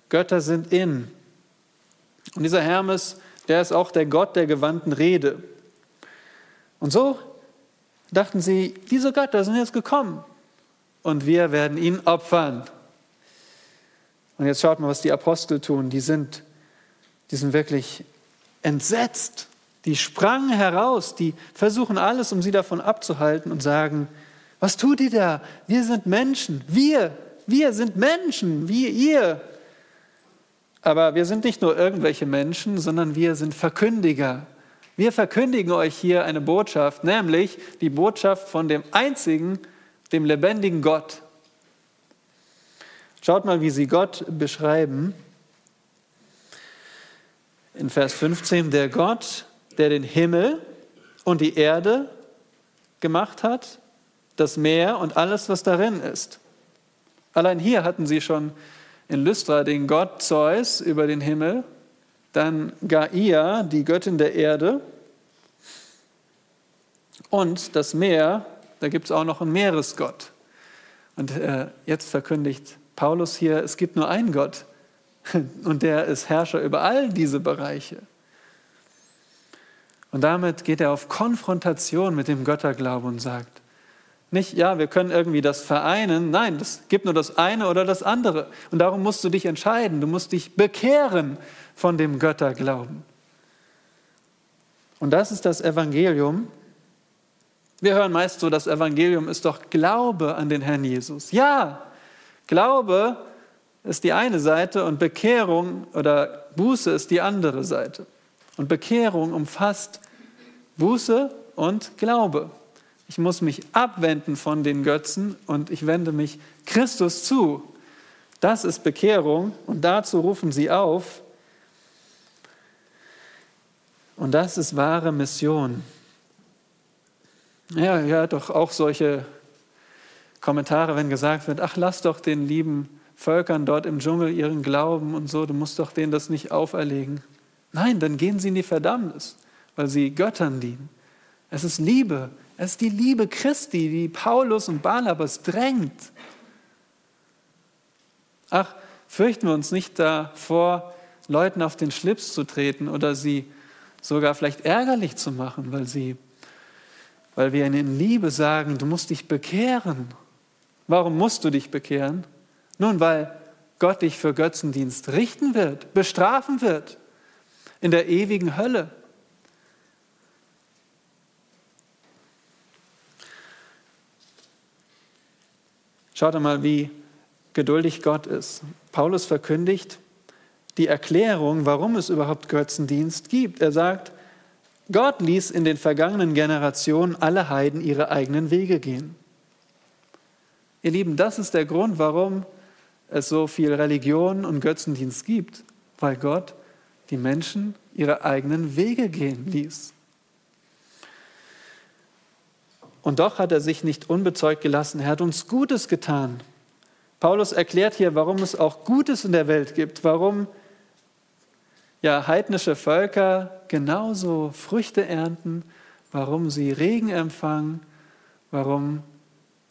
Götter sind in. Und dieser Hermes, der ist auch der Gott der gewandten Rede. Und so dachten sie, diese Götter sind jetzt gekommen und wir werden ihn opfern. Und jetzt schaut mal, was die Apostel tun. Die sind, die sind wirklich entsetzt. Die sprangen heraus, die versuchen alles, um sie davon abzuhalten und sagen, was tut ihr da? Wir sind Menschen. Wir, wir sind Menschen, wie ihr. Aber wir sind nicht nur irgendwelche Menschen, sondern wir sind Verkündiger. Wir verkündigen euch hier eine Botschaft, nämlich die Botschaft von dem einzigen, dem lebendigen Gott. Schaut mal, wie sie Gott beschreiben. In Vers 15, der Gott, der den Himmel und die Erde gemacht hat, das Meer und alles, was darin ist. Allein hier hatten sie schon in Lystra den Gott Zeus über den Himmel, dann Gaia, die Göttin der Erde, und das Meer, da gibt es auch noch einen Meeresgott. Und äh, jetzt verkündigt Paulus hier, es gibt nur einen Gott und der ist Herrscher über all diese Bereiche. Und damit geht er auf Konfrontation mit dem Götterglauben und sagt, nicht, ja, wir können irgendwie das vereinen. Nein, es gibt nur das eine oder das andere. Und darum musst du dich entscheiden. Du musst dich bekehren von dem Götterglauben. Und das ist das Evangelium. Wir hören meist so, das Evangelium ist doch Glaube an den Herrn Jesus. Ja, Glaube ist die eine Seite und Bekehrung oder Buße ist die andere Seite. Und Bekehrung umfasst Buße und Glaube. Ich muss mich abwenden von den Götzen und ich wende mich Christus zu. Das ist Bekehrung und dazu rufen sie auf. Und das ist wahre Mission. Ja, ja, doch auch solche Kommentare, wenn gesagt wird, ach, lass doch den lieben Völkern dort im Dschungel ihren Glauben und so, du musst doch denen das nicht auferlegen. Nein, dann gehen sie in die Verdammnis, weil sie Göttern dienen. Es ist Liebe, es ist die Liebe Christi, die Paulus und Barnabas drängt. Ach, fürchten wir uns nicht davor, Leuten auf den Schlips zu treten oder sie sogar vielleicht ärgerlich zu machen, weil, sie, weil wir ihnen in Liebe sagen, du musst dich bekehren. Warum musst du dich bekehren? Nun, weil Gott dich für Götzendienst richten wird, bestrafen wird in der ewigen Hölle. Schaut einmal, wie geduldig Gott ist. Paulus verkündigt die Erklärung, warum es überhaupt Götzendienst gibt. Er sagt, Gott ließ in den vergangenen Generationen alle Heiden ihre eigenen Wege gehen. Ihr Lieben, das ist der Grund, warum es so viel Religion und Götzendienst gibt, weil Gott die Menschen ihre eigenen Wege gehen ließ. Und doch hat er sich nicht unbezeugt gelassen. Er hat uns Gutes getan. Paulus erklärt hier, warum es auch Gutes in der Welt gibt, warum ja, heidnische Völker genauso Früchte ernten, warum sie Regen empfangen, warum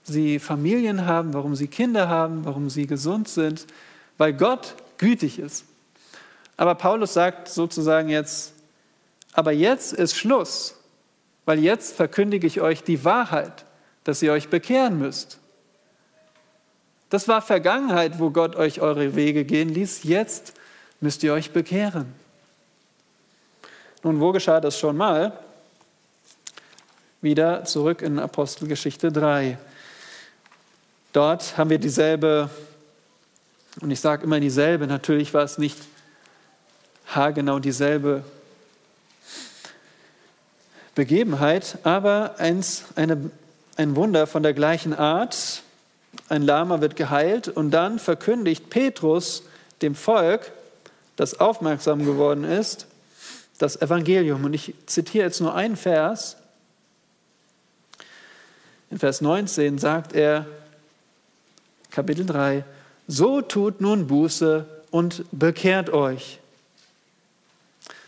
sie Familien haben, warum sie Kinder haben, warum sie gesund sind, weil Gott gütig ist. Aber Paulus sagt sozusagen jetzt, aber jetzt ist Schluss weil jetzt verkündige ich euch die Wahrheit, dass ihr euch bekehren müsst. Das war Vergangenheit, wo Gott euch eure Wege gehen ließ. Jetzt müsst ihr euch bekehren. Nun, wo geschah das schon mal? Wieder zurück in Apostelgeschichte 3. Dort haben wir dieselbe, und ich sage immer dieselbe, natürlich war es nicht haargenau dieselbe Begebenheit, aber eins, eine, ein Wunder von der gleichen Art. Ein Lama wird geheilt und dann verkündigt Petrus dem Volk, das aufmerksam geworden ist, das Evangelium. Und ich zitiere jetzt nur einen Vers. In Vers 19 sagt er, Kapitel 3, So tut nun Buße und bekehrt euch,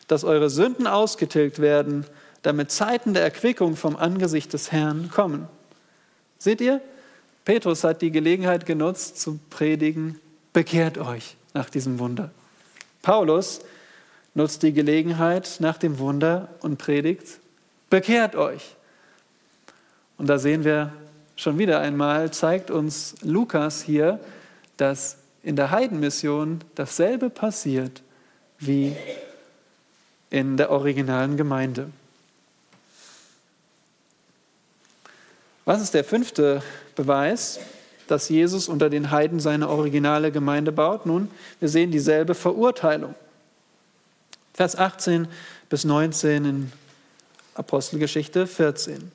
dass eure Sünden ausgetilgt werden, damit Zeiten der Erquickung vom Angesicht des Herrn kommen. Seht ihr? Petrus hat die Gelegenheit genutzt zu predigen, bekehrt euch nach diesem Wunder. Paulus nutzt die Gelegenheit nach dem Wunder und predigt, bekehrt euch. Und da sehen wir schon wieder einmal, zeigt uns Lukas hier, dass in der Heidenmission dasselbe passiert wie in der originalen Gemeinde. Was ist der fünfte Beweis, dass Jesus unter den Heiden seine originale Gemeinde baut? Nun, wir sehen dieselbe Verurteilung. Vers 18 bis 19 in Apostelgeschichte 14.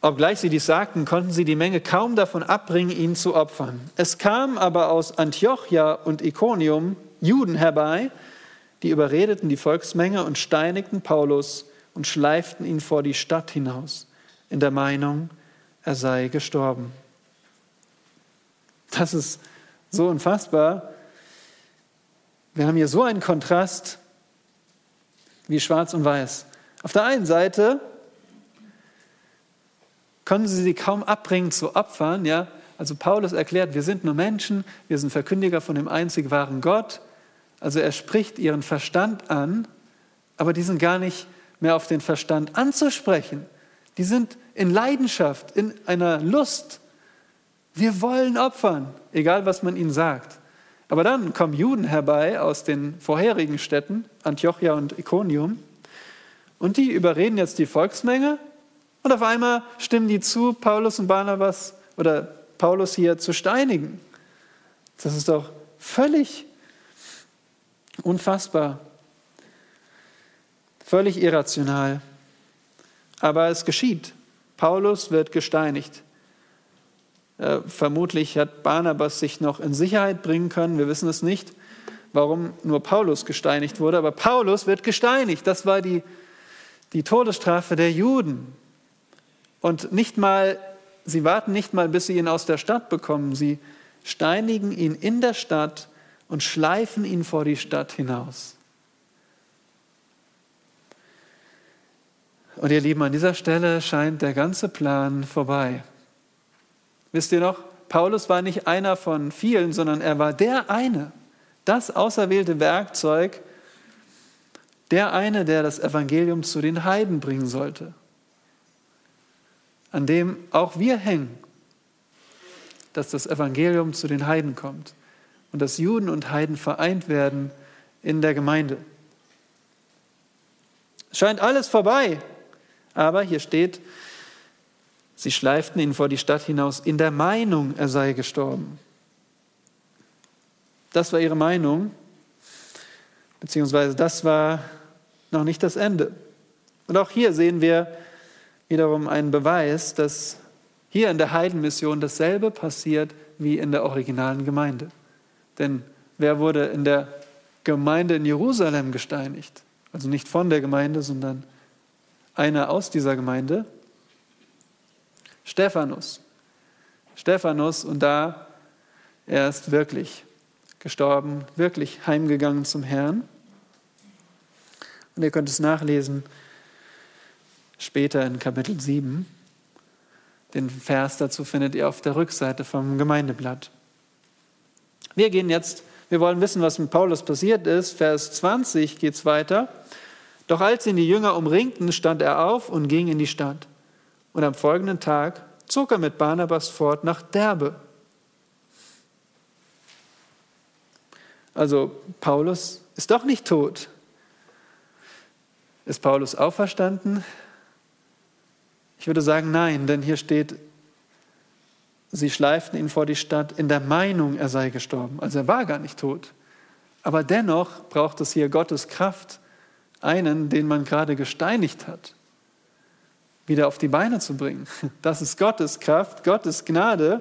Obgleich sie dies sagten, konnten sie die Menge kaum davon abbringen, ihn zu opfern. Es kamen aber aus Antiochia und Iconium Juden herbei, die überredeten die Volksmenge und steinigten Paulus und schleiften ihn vor die Stadt hinaus, in der Meinung, er sei gestorben. Das ist so unfassbar. Wir haben hier so einen Kontrast wie schwarz und weiß. Auf der einen Seite können sie sie kaum abbringen zu Opfern. Ja? Also Paulus erklärt, wir sind nur Menschen, wir sind Verkündiger von dem einzig wahren Gott. Also er spricht ihren Verstand an, aber die sind gar nicht mehr auf den Verstand anzusprechen. Die sind in Leidenschaft, in einer Lust. Wir wollen opfern, egal was man ihnen sagt. Aber dann kommen Juden herbei aus den vorherigen Städten, Antiochia und Iconium, und die überreden jetzt die Volksmenge und auf einmal stimmen die zu, Paulus und Barnabas oder Paulus hier zu steinigen. Das ist doch völlig unfassbar, völlig irrational. Aber es geschieht. Paulus wird gesteinigt. Äh, vermutlich hat Barnabas sich noch in Sicherheit bringen können. Wir wissen es nicht, warum nur Paulus gesteinigt wurde. Aber Paulus wird gesteinigt. Das war die, die Todesstrafe der Juden. Und nicht mal, sie warten nicht mal, bis sie ihn aus der Stadt bekommen. Sie steinigen ihn in der Stadt und schleifen ihn vor die Stadt hinaus. Und ihr Lieben, an dieser Stelle scheint der ganze Plan vorbei. Wisst ihr noch, Paulus war nicht einer von vielen, sondern er war der eine, das auserwählte Werkzeug, der eine, der das Evangelium zu den Heiden bringen sollte an dem auch wir hängen, dass das Evangelium zu den Heiden kommt und dass Juden und Heiden vereint werden in der Gemeinde. Scheint alles vorbei, aber hier steht, sie schleiften ihn vor die Stadt hinaus in der Meinung, er sei gestorben. Das war ihre Meinung, beziehungsweise das war noch nicht das Ende. Und auch hier sehen wir, wiederum ein Beweis, dass hier in der Heidenmission dasselbe passiert wie in der originalen Gemeinde. Denn wer wurde in der Gemeinde in Jerusalem gesteinigt? Also nicht von der Gemeinde, sondern einer aus dieser Gemeinde. Stephanus. Stephanus und da er ist wirklich gestorben, wirklich heimgegangen zum Herrn. Und ihr könnt es nachlesen später in Kapitel 7. Den Vers dazu findet ihr auf der Rückseite vom Gemeindeblatt. Wir gehen jetzt, wir wollen wissen, was mit Paulus passiert ist. Vers 20 geht es weiter. Doch als ihn die Jünger umringten, stand er auf und ging in die Stadt. Und am folgenden Tag zog er mit Barnabas fort nach Derbe. Also Paulus ist doch nicht tot. Ist Paulus auferstanden? Ich würde sagen, nein, denn hier steht, sie schleiften ihn vor die Stadt in der Meinung, er sei gestorben. Also er war gar nicht tot. Aber dennoch braucht es hier Gottes Kraft, einen, den man gerade gesteinigt hat, wieder auf die Beine zu bringen. Das ist Gottes Kraft, Gottes Gnade.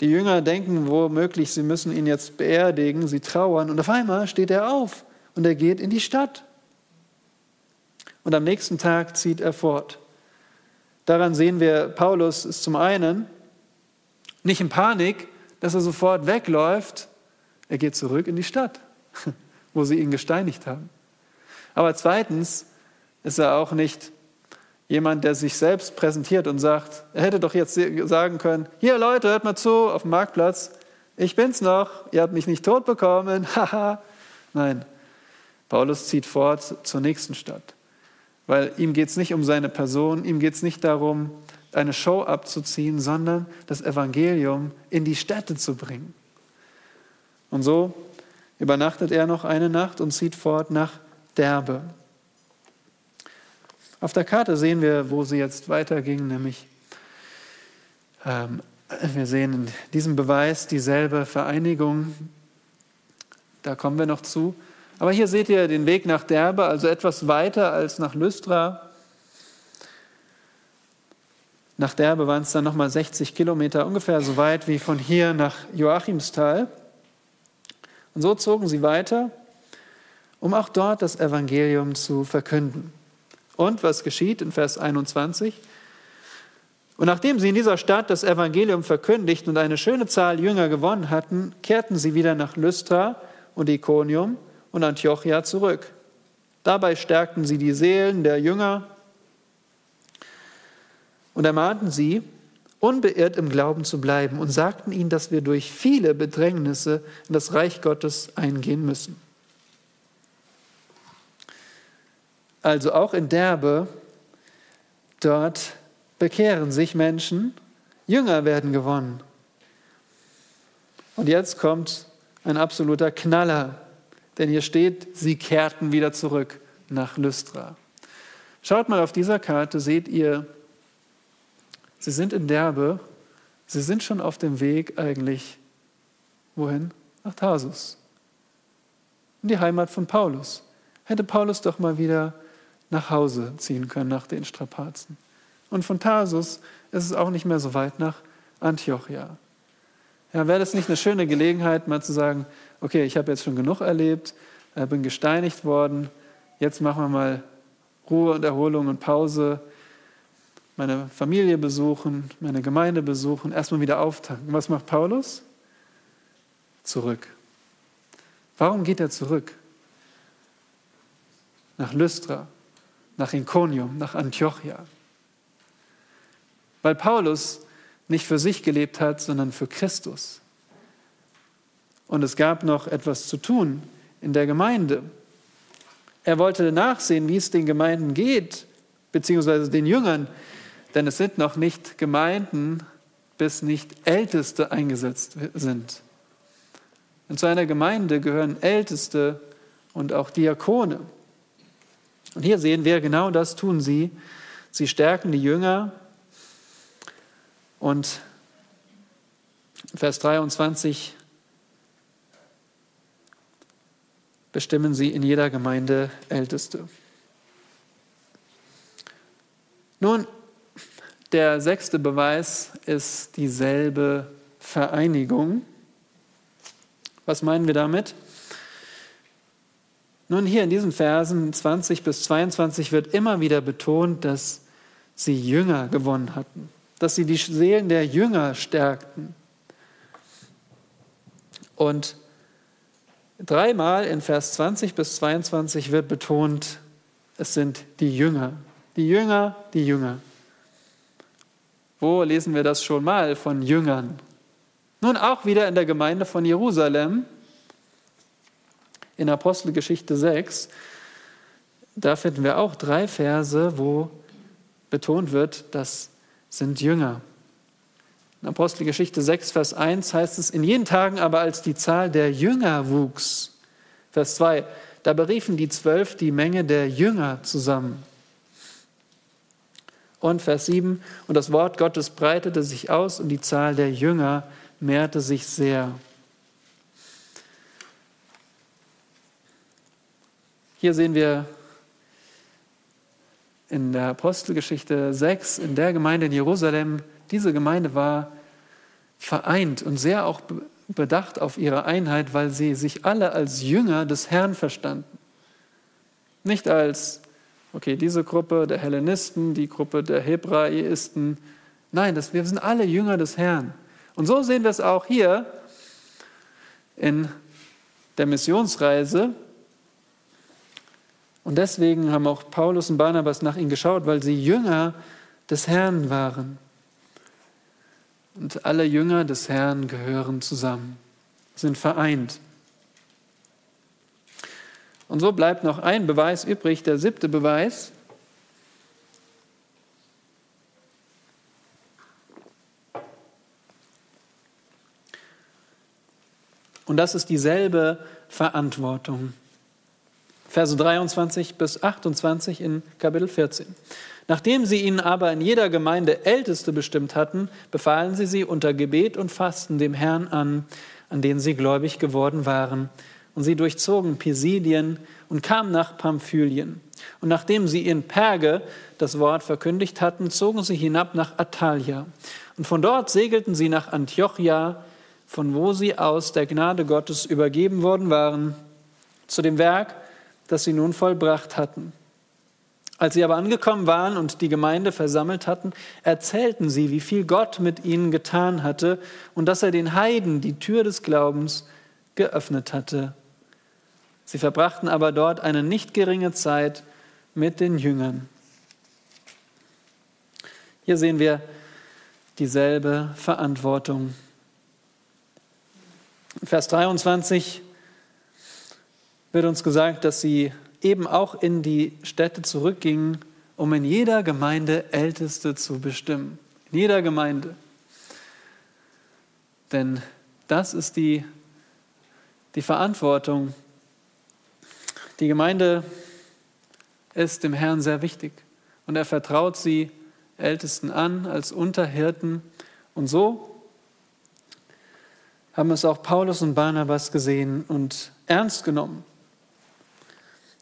Die Jünger denken womöglich, sie müssen ihn jetzt beerdigen, sie trauern und auf einmal steht er auf und er geht in die Stadt und am nächsten Tag zieht er fort. Daran sehen wir, Paulus ist zum einen Nicht in Panik, dass er sofort wegläuft. Er geht zurück in die Stadt, wo sie ihn gesteinigt haben. Aber zweitens ist er auch nicht jemand, der sich selbst präsentiert und sagt, er hätte doch jetzt sagen können, hier Leute, hört mal zu, auf dem Marktplatz, ich bin's noch, ihr habt mich nicht tot bekommen, haha. Nein, Paulus zieht fort zur nächsten Stadt, weil ihm geht es nicht um seine Person, ihm geht es nicht darum, eine Show abzuziehen, sondern das Evangelium in die Städte zu bringen. Und so übernachtet er noch eine Nacht und zieht fort nach Derbe. Auf der Karte sehen wir, wo sie jetzt weiterging, nämlich ähm, wir sehen in diesem Beweis dieselbe Vereinigung. Da kommen wir noch zu. Aber hier seht ihr den Weg nach Derbe, also etwas weiter als nach Lystra. Nach Derbe waren es dann nochmal 60 Kilometer, ungefähr so weit wie von hier nach Joachimsthal. Und so zogen sie weiter, um auch dort das Evangelium zu verkünden. Und was geschieht in Vers 21? Und nachdem sie in dieser Stadt das Evangelium verkündigt und eine schöne Zahl Jünger gewonnen hatten, kehrten sie wieder nach Lystra und Iconium und Antiochia zurück. Dabei stärkten sie die Seelen der Jünger und ermahnten sie, unbeirrt im Glauben zu bleiben und sagten ihnen, dass wir durch viele Bedrängnisse in das Reich Gottes eingehen müssen. Also auch in Derbe, dort bekehren sich Menschen, Jünger werden gewonnen. Und jetzt kommt ein absoluter Knaller, denn hier steht, sie kehrten wieder zurück nach Lystra. Schaut mal auf dieser Karte, seht ihr Sie sind in Derbe, sie sind schon auf dem Weg eigentlich, wohin? Nach Tarsus. In die Heimat von Paulus. Hätte Paulus doch mal wieder nach Hause ziehen können nach den Strapazen. Und von Tarsus ist es auch nicht mehr so weit nach Antiochia. Ja, wäre das nicht eine schöne Gelegenheit, mal zu sagen, okay, ich habe jetzt schon genug erlebt, äh, bin gesteinigt worden, jetzt machen wir mal Ruhe und Erholung und Pause meine Familie besuchen, meine Gemeinde besuchen, erstmal wieder auftanken. Was macht Paulus? Zurück. Warum geht er zurück? Nach Lystra, nach Iconium, nach Antiochia. Weil Paulus nicht für sich gelebt hat, sondern für Christus. Und es gab noch etwas zu tun in der Gemeinde. Er wollte nachsehen, wie es den Gemeinden geht, beziehungsweise den Jüngern, denn es sind noch nicht Gemeinden, bis nicht Älteste eingesetzt sind. Und zu einer Gemeinde gehören Älteste und auch Diakone. Und hier sehen wir, genau das tun sie. Sie stärken die Jünger und Vers 23 bestimmen sie in jeder Gemeinde Älteste. Nun, der sechste Beweis ist dieselbe Vereinigung. Was meinen wir damit? Nun, hier in diesen Versen 20 bis 22 wird immer wieder betont, dass sie Jünger gewonnen hatten, dass sie die Seelen der Jünger stärkten. Und dreimal in Vers 20 bis 22 wird betont, es sind die Jünger, die Jünger, die Jünger. Wo lesen wir das schon mal von Jüngern? Nun auch wieder in der Gemeinde von Jerusalem, in Apostelgeschichte 6. Da finden wir auch drei Verse, wo betont wird, das sind Jünger. In Apostelgeschichte 6, Vers 1 heißt es, in jenen Tagen aber als die Zahl der Jünger wuchs. Vers 2, da beriefen die Zwölf die Menge der Jünger zusammen. Und Vers 7, und das Wort Gottes breitete sich aus und die Zahl der Jünger mehrte sich sehr. Hier sehen wir in der Apostelgeschichte 6, in der Gemeinde in Jerusalem, diese Gemeinde war vereint und sehr auch bedacht auf ihre Einheit, weil sie sich alle als Jünger des Herrn verstanden. Nicht als okay, diese Gruppe der Hellenisten, die Gruppe der Hebraisten. Nein, das, wir sind alle Jünger des Herrn. Und so sehen wir es auch hier in der Missionsreise. Und deswegen haben auch Paulus und Barnabas nach ihnen geschaut, weil sie Jünger des Herrn waren. Und alle Jünger des Herrn gehören zusammen, sind vereint. Und so bleibt noch ein Beweis übrig, der siebte Beweis. Und das ist dieselbe Verantwortung. Verse 23 bis 28 in Kapitel 14. Nachdem sie ihnen aber in jeder Gemeinde Älteste bestimmt hatten, befahlen sie sie unter Gebet und Fasten dem Herrn an, an den sie gläubig geworden waren. Und sie durchzogen Pisidien und kamen nach Pamphylien. Und nachdem sie in Perge das Wort verkündigt hatten, zogen sie hinab nach Atalia. Und von dort segelten sie nach Antiochia, von wo sie aus der Gnade Gottes übergeben worden waren, zu dem Werk, das sie nun vollbracht hatten. Als sie aber angekommen waren und die Gemeinde versammelt hatten, erzählten sie, wie viel Gott mit ihnen getan hatte und dass er den Heiden die Tür des Glaubens geöffnet hatte. Sie verbrachten aber dort eine nicht geringe Zeit mit den Jüngern. Hier sehen wir dieselbe Verantwortung Vers 23 wird uns gesagt, dass sie eben auch in die Städte zurückgingen, um in jeder Gemeinde Älteste zu bestimmen. In jeder Gemeinde. Denn das ist die, die Verantwortung. Die Gemeinde ist dem Herrn sehr wichtig und er vertraut sie Ältesten an als Unterhirten. Und so haben es auch Paulus und Barnabas gesehen und ernst genommen.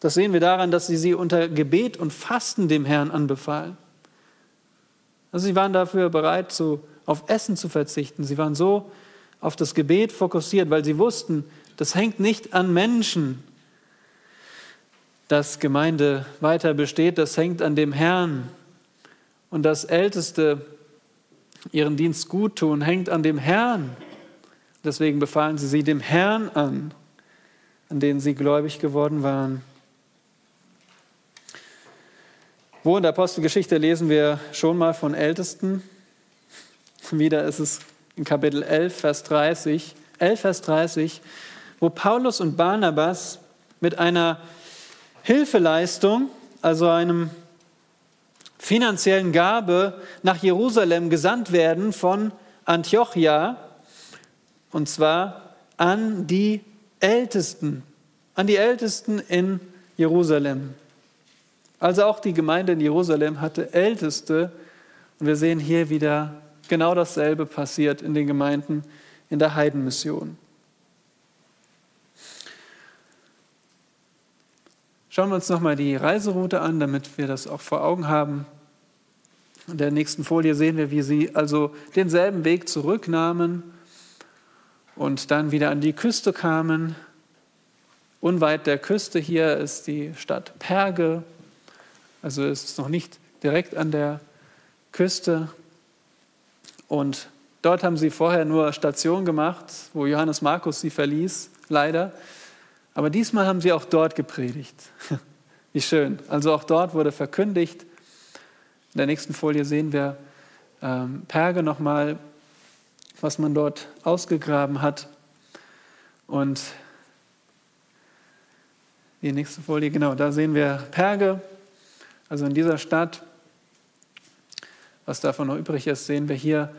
Das sehen wir daran, dass sie sie unter Gebet und Fasten dem Herrn anbefahlen. Also sie waren dafür bereit, zu, auf Essen zu verzichten. Sie waren so auf das Gebet fokussiert, weil sie wussten, das hängt nicht an Menschen, dass Gemeinde weiter besteht, das hängt an dem Herrn. Und das Älteste ihren Dienst gut tun, hängt an dem Herrn. Deswegen befahlen sie sie dem Herrn an, an den sie gläubig geworden waren. Wo in der Apostelgeschichte lesen wir schon mal von Ältesten? Wieder ist es in Kapitel 11, Vers 30. 11, Vers 30, wo Paulus und Barnabas mit einer Hilfeleistung, also einem finanziellen Gabe nach Jerusalem gesandt werden von Antiochia, und zwar an die Ältesten, an die Ältesten in Jerusalem. Also auch die Gemeinde in Jerusalem hatte Älteste. Und wir sehen hier wieder genau dasselbe passiert in den Gemeinden in der Heidenmission. Schauen wir uns nochmal die Reiseroute an, damit wir das auch vor Augen haben. In der nächsten Folie sehen wir, wie sie also denselben Weg zurücknahmen und dann wieder an die Küste kamen. Unweit der Küste hier ist die Stadt Perge, also ist es noch nicht direkt an der Küste. Und dort haben sie vorher nur Station gemacht, wo Johannes Markus sie verließ, leider. Aber diesmal haben sie auch dort gepredigt. Wie schön. Also auch dort wurde verkündigt. In der nächsten Folie sehen wir ähm, Perge nochmal was man dort ausgegraben hat. Und die nächste Folie, genau, da sehen wir Perge. Also in dieser Stadt, was davon noch übrig ist, sehen wir hier.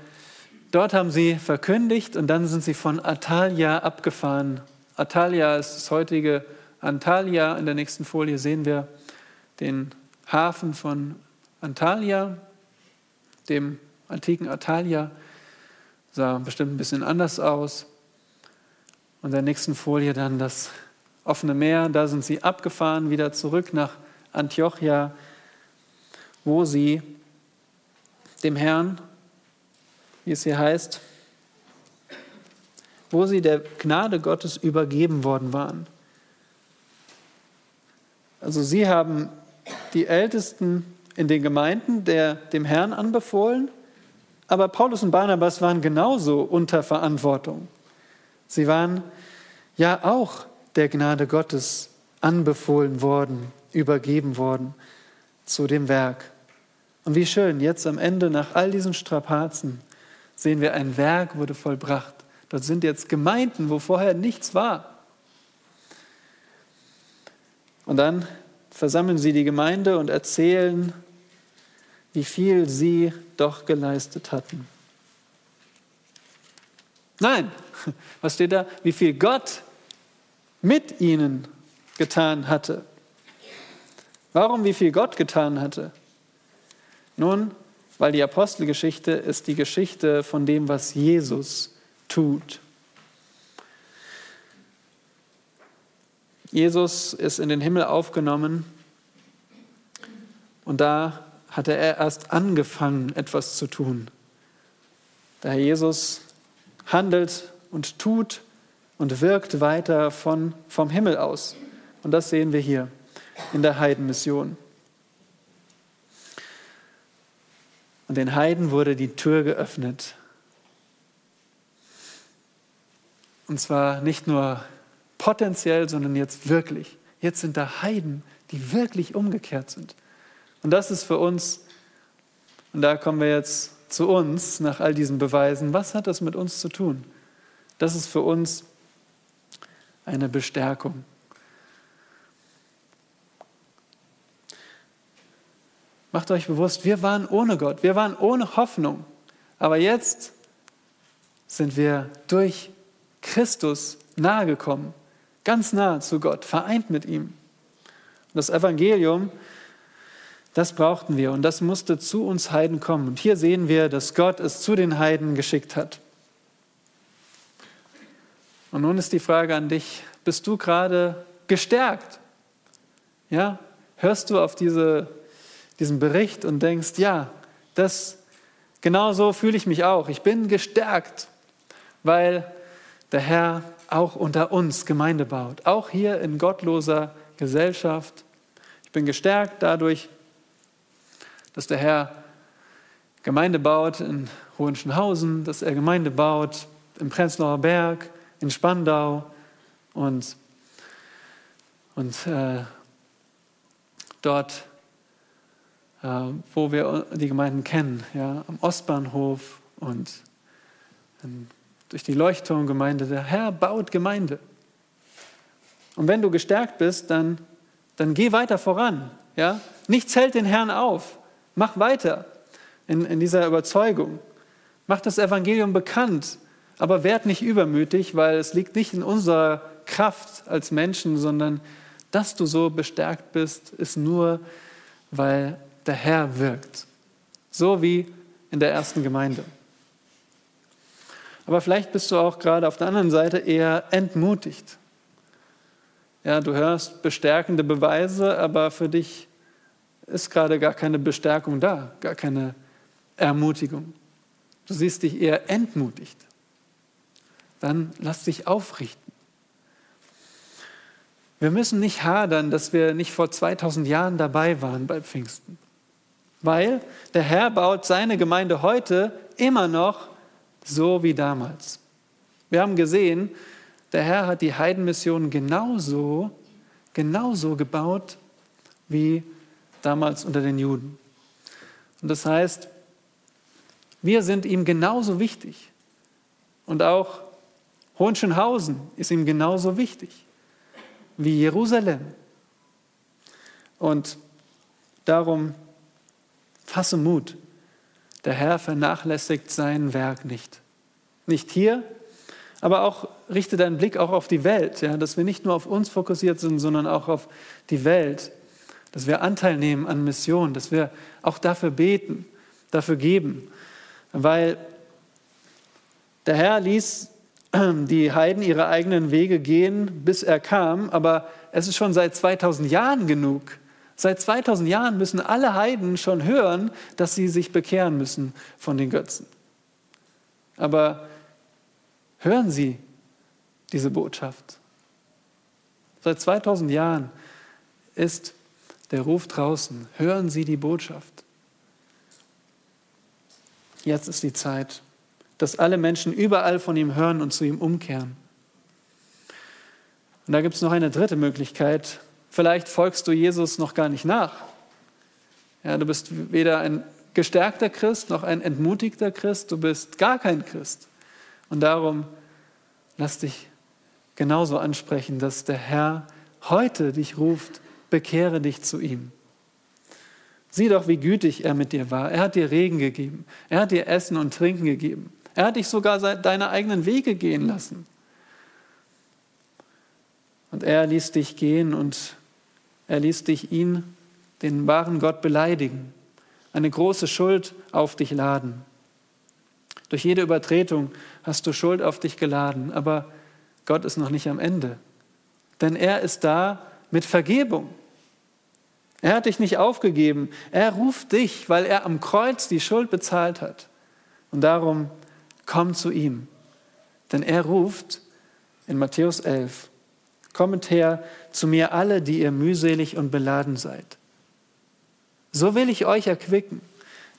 Dort haben sie verkündigt und dann sind sie von Atalia abgefahren. Atalia ist das heutige Antalya. In der nächsten Folie sehen wir den Hafen von Antalya, dem antiken Atalia sah bestimmt ein bisschen anders aus. Und in der nächsten Folie dann das offene Meer. Da sind sie abgefahren, wieder zurück nach Antiochia, wo sie dem Herrn, wie es hier heißt, wo sie der Gnade Gottes übergeben worden waren. Also sie haben die Ältesten in den Gemeinden der, dem Herrn anbefohlen Aber Paulus und Barnabas waren genauso unter Verantwortung. Sie waren ja auch der Gnade Gottes anbefohlen worden, übergeben worden zu dem Werk. Und wie schön, jetzt am Ende nach all diesen Strapazen sehen wir, ein Werk wurde vollbracht. Dort sind jetzt Gemeinden, wo vorher nichts war. Und dann versammeln sie die Gemeinde und erzählen, wie viel sie doch geleistet hatten. Nein, was steht da? Wie viel Gott mit ihnen getan hatte. Warum wie viel Gott getan hatte? Nun, weil die Apostelgeschichte ist die Geschichte von dem, was Jesus tut. Jesus ist in den Himmel aufgenommen und da hatte er erst angefangen, etwas zu tun. Der Herr Jesus handelt und tut und wirkt weiter von, vom Himmel aus. Und das sehen wir hier in der Heidenmission. Und den Heiden wurde die Tür geöffnet. Und zwar nicht nur potenziell, sondern jetzt wirklich. Jetzt sind da Heiden, die wirklich umgekehrt sind. Und das ist für uns, und da kommen wir jetzt zu uns nach all diesen Beweisen, was hat das mit uns zu tun? Das ist für uns eine Bestärkung. Macht euch bewusst, wir waren ohne Gott, wir waren ohne Hoffnung. Aber jetzt sind wir durch Christus nahegekommen, ganz nah zu Gott, vereint mit ihm. Und das Evangelium, das brauchten wir und das musste zu uns Heiden kommen. Und hier sehen wir, dass Gott es zu den Heiden geschickt hat. Und nun ist die Frage an dich, bist du gerade gestärkt? Ja, hörst du auf diese, diesen Bericht und denkst, ja, das, genau so fühle ich mich auch. Ich bin gestärkt, weil der Herr auch unter uns Gemeinde baut, auch hier in gottloser Gesellschaft. Ich bin gestärkt dadurch, dass der Herr Gemeinde baut in Hohenschönhausen, dass er Gemeinde baut im Prenzlauer Berg, in Spandau und, und äh, dort, äh, wo wir die Gemeinden kennen, ja, am Ostbahnhof und in, durch die Leuchtturmgemeinde. Der Herr baut Gemeinde. Und wenn du gestärkt bist, dann, dann geh weiter voran. Ja? Nichts hält den Herrn auf. Mach weiter in, in dieser Überzeugung. Mach das Evangelium bekannt. Aber werd nicht übermütig, weil es liegt nicht in unserer Kraft als Menschen, sondern dass du so bestärkt bist, ist nur, weil der Herr wirkt. So wie in der ersten Gemeinde. Aber vielleicht bist du auch gerade auf der anderen Seite eher entmutigt. Ja, du hörst bestärkende Beweise, aber für dich ist gerade gar keine Bestärkung da, gar keine Ermutigung. Du siehst dich eher entmutigt dann lass dich aufrichten. Wir müssen nicht hadern, dass wir nicht vor 2000 Jahren dabei waren bei Pfingsten, weil der Herr baut seine Gemeinde heute immer noch so wie damals. Wir haben gesehen, der Herr hat die Heidenmission genauso, genauso gebaut wie damals unter den Juden. Und das heißt, wir sind ihm genauso wichtig. Und auch Hohenschönhausen ist ihm genauso wichtig wie Jerusalem. Und darum fasse Mut. Der Herr vernachlässigt sein Werk nicht. Nicht hier, aber auch richte deinen Blick auch auf die Welt, ja, dass wir nicht nur auf uns fokussiert sind, sondern auch auf die Welt, dass wir Anteil nehmen an Missionen, dass wir auch dafür beten, dafür geben, weil der Herr ließ die Heiden ihre eigenen Wege gehen, bis er kam, aber es ist schon seit 2000 Jahren genug. Seit 2000 Jahren müssen alle Heiden schon hören, dass sie sich bekehren müssen von den Götzen. Aber hören sie diese Botschaft? Seit 2000 Jahren ist der Ruf draußen. Hören Sie die Botschaft. Jetzt ist die Zeit, dass alle Menschen überall von ihm hören und zu ihm umkehren. Und da gibt es noch eine dritte Möglichkeit. Vielleicht folgst du Jesus noch gar nicht nach. Ja, du bist weder ein gestärkter Christ noch ein entmutigter Christ, du bist gar kein Christ. Und darum lass dich genauso ansprechen, dass der Herr heute dich ruft, bekehre dich zu ihm. Sieh doch, wie gütig er mit dir war. Er hat dir Regen gegeben. Er hat dir Essen und Trinken gegeben. Er hat dich sogar deine eigenen Wege gehen lassen. Und er ließ dich gehen und er ließ dich ihn, den wahren Gott, beleidigen, eine große Schuld auf dich laden. Durch jede Übertretung hast du Schuld auf dich geladen, aber Gott ist noch nicht am Ende. Denn er ist da mit Vergebung. Er hat dich nicht aufgegeben. Er ruft dich, weil er am Kreuz die Schuld bezahlt hat. Und darum komm zu ihm. Denn er ruft in Matthäus 11, kommet her zu mir alle, die ihr mühselig und beladen seid. So will ich euch erquicken.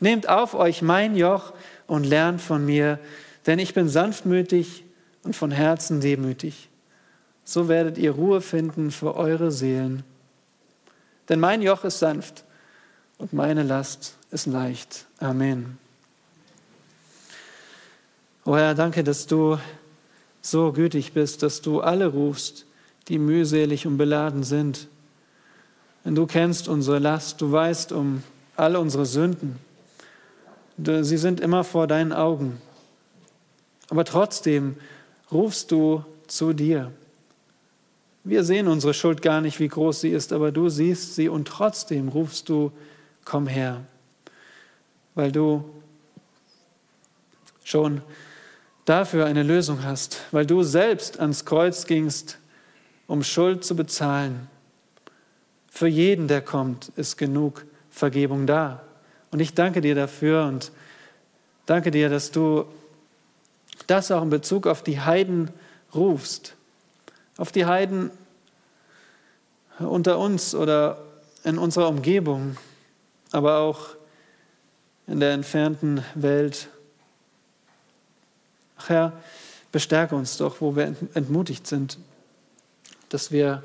Nehmt auf euch mein Joch und lernt von mir, denn ich bin sanftmütig und von Herzen demütig. So werdet ihr Ruhe finden für eure Seelen. Denn mein Joch ist sanft und meine Last ist leicht. Amen. O Herr, danke, dass du so gütig bist, dass du alle rufst, die mühselig und beladen sind. Denn du kennst unsere Last, du weißt um alle unsere Sünden. Sie sind immer vor deinen Augen. Aber trotzdem rufst du zu dir. Wir sehen unsere Schuld gar nicht, wie groß sie ist, aber du siehst sie und trotzdem rufst du, komm her, weil du schon dafür eine Lösung hast, weil du selbst ans Kreuz gingst, um Schuld zu bezahlen. Für jeden, der kommt, ist genug Vergebung da. Und ich danke dir dafür und danke dir, dass du das auch in Bezug auf die Heiden rufst auf die Heiden unter uns oder in unserer Umgebung, aber auch in der entfernten Welt. Ach Herr, bestärke uns doch, wo wir entmutigt sind, dass wir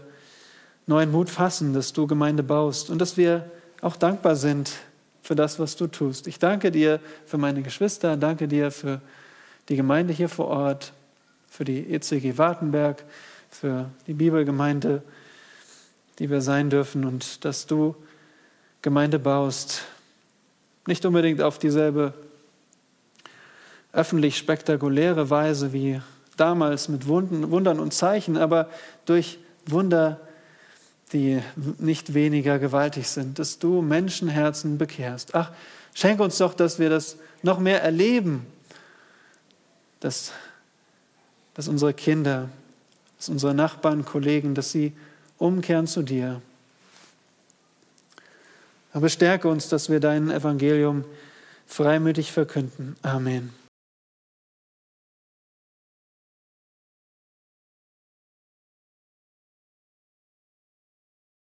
neuen Mut fassen, dass du Gemeinde baust und dass wir auch dankbar sind für das, was du tust. Ich danke dir für meine Geschwister, danke dir für die Gemeinde hier vor Ort, für die ECG Wartenberg, für die Bibelgemeinde, die wir sein dürfen und dass du Gemeinde baust. Nicht unbedingt auf dieselbe öffentlich spektakuläre Weise wie damals mit Wundern und Zeichen, aber durch Wunder, die nicht weniger gewaltig sind, dass du Menschenherzen bekehrst. Ach, schenk uns doch, dass wir das noch mehr erleben, dass, dass unsere Kinder dass unsere Nachbarn, Kollegen, dass sie umkehren zu dir. Aber stärke uns, dass wir dein Evangelium freimütig verkünden. Amen.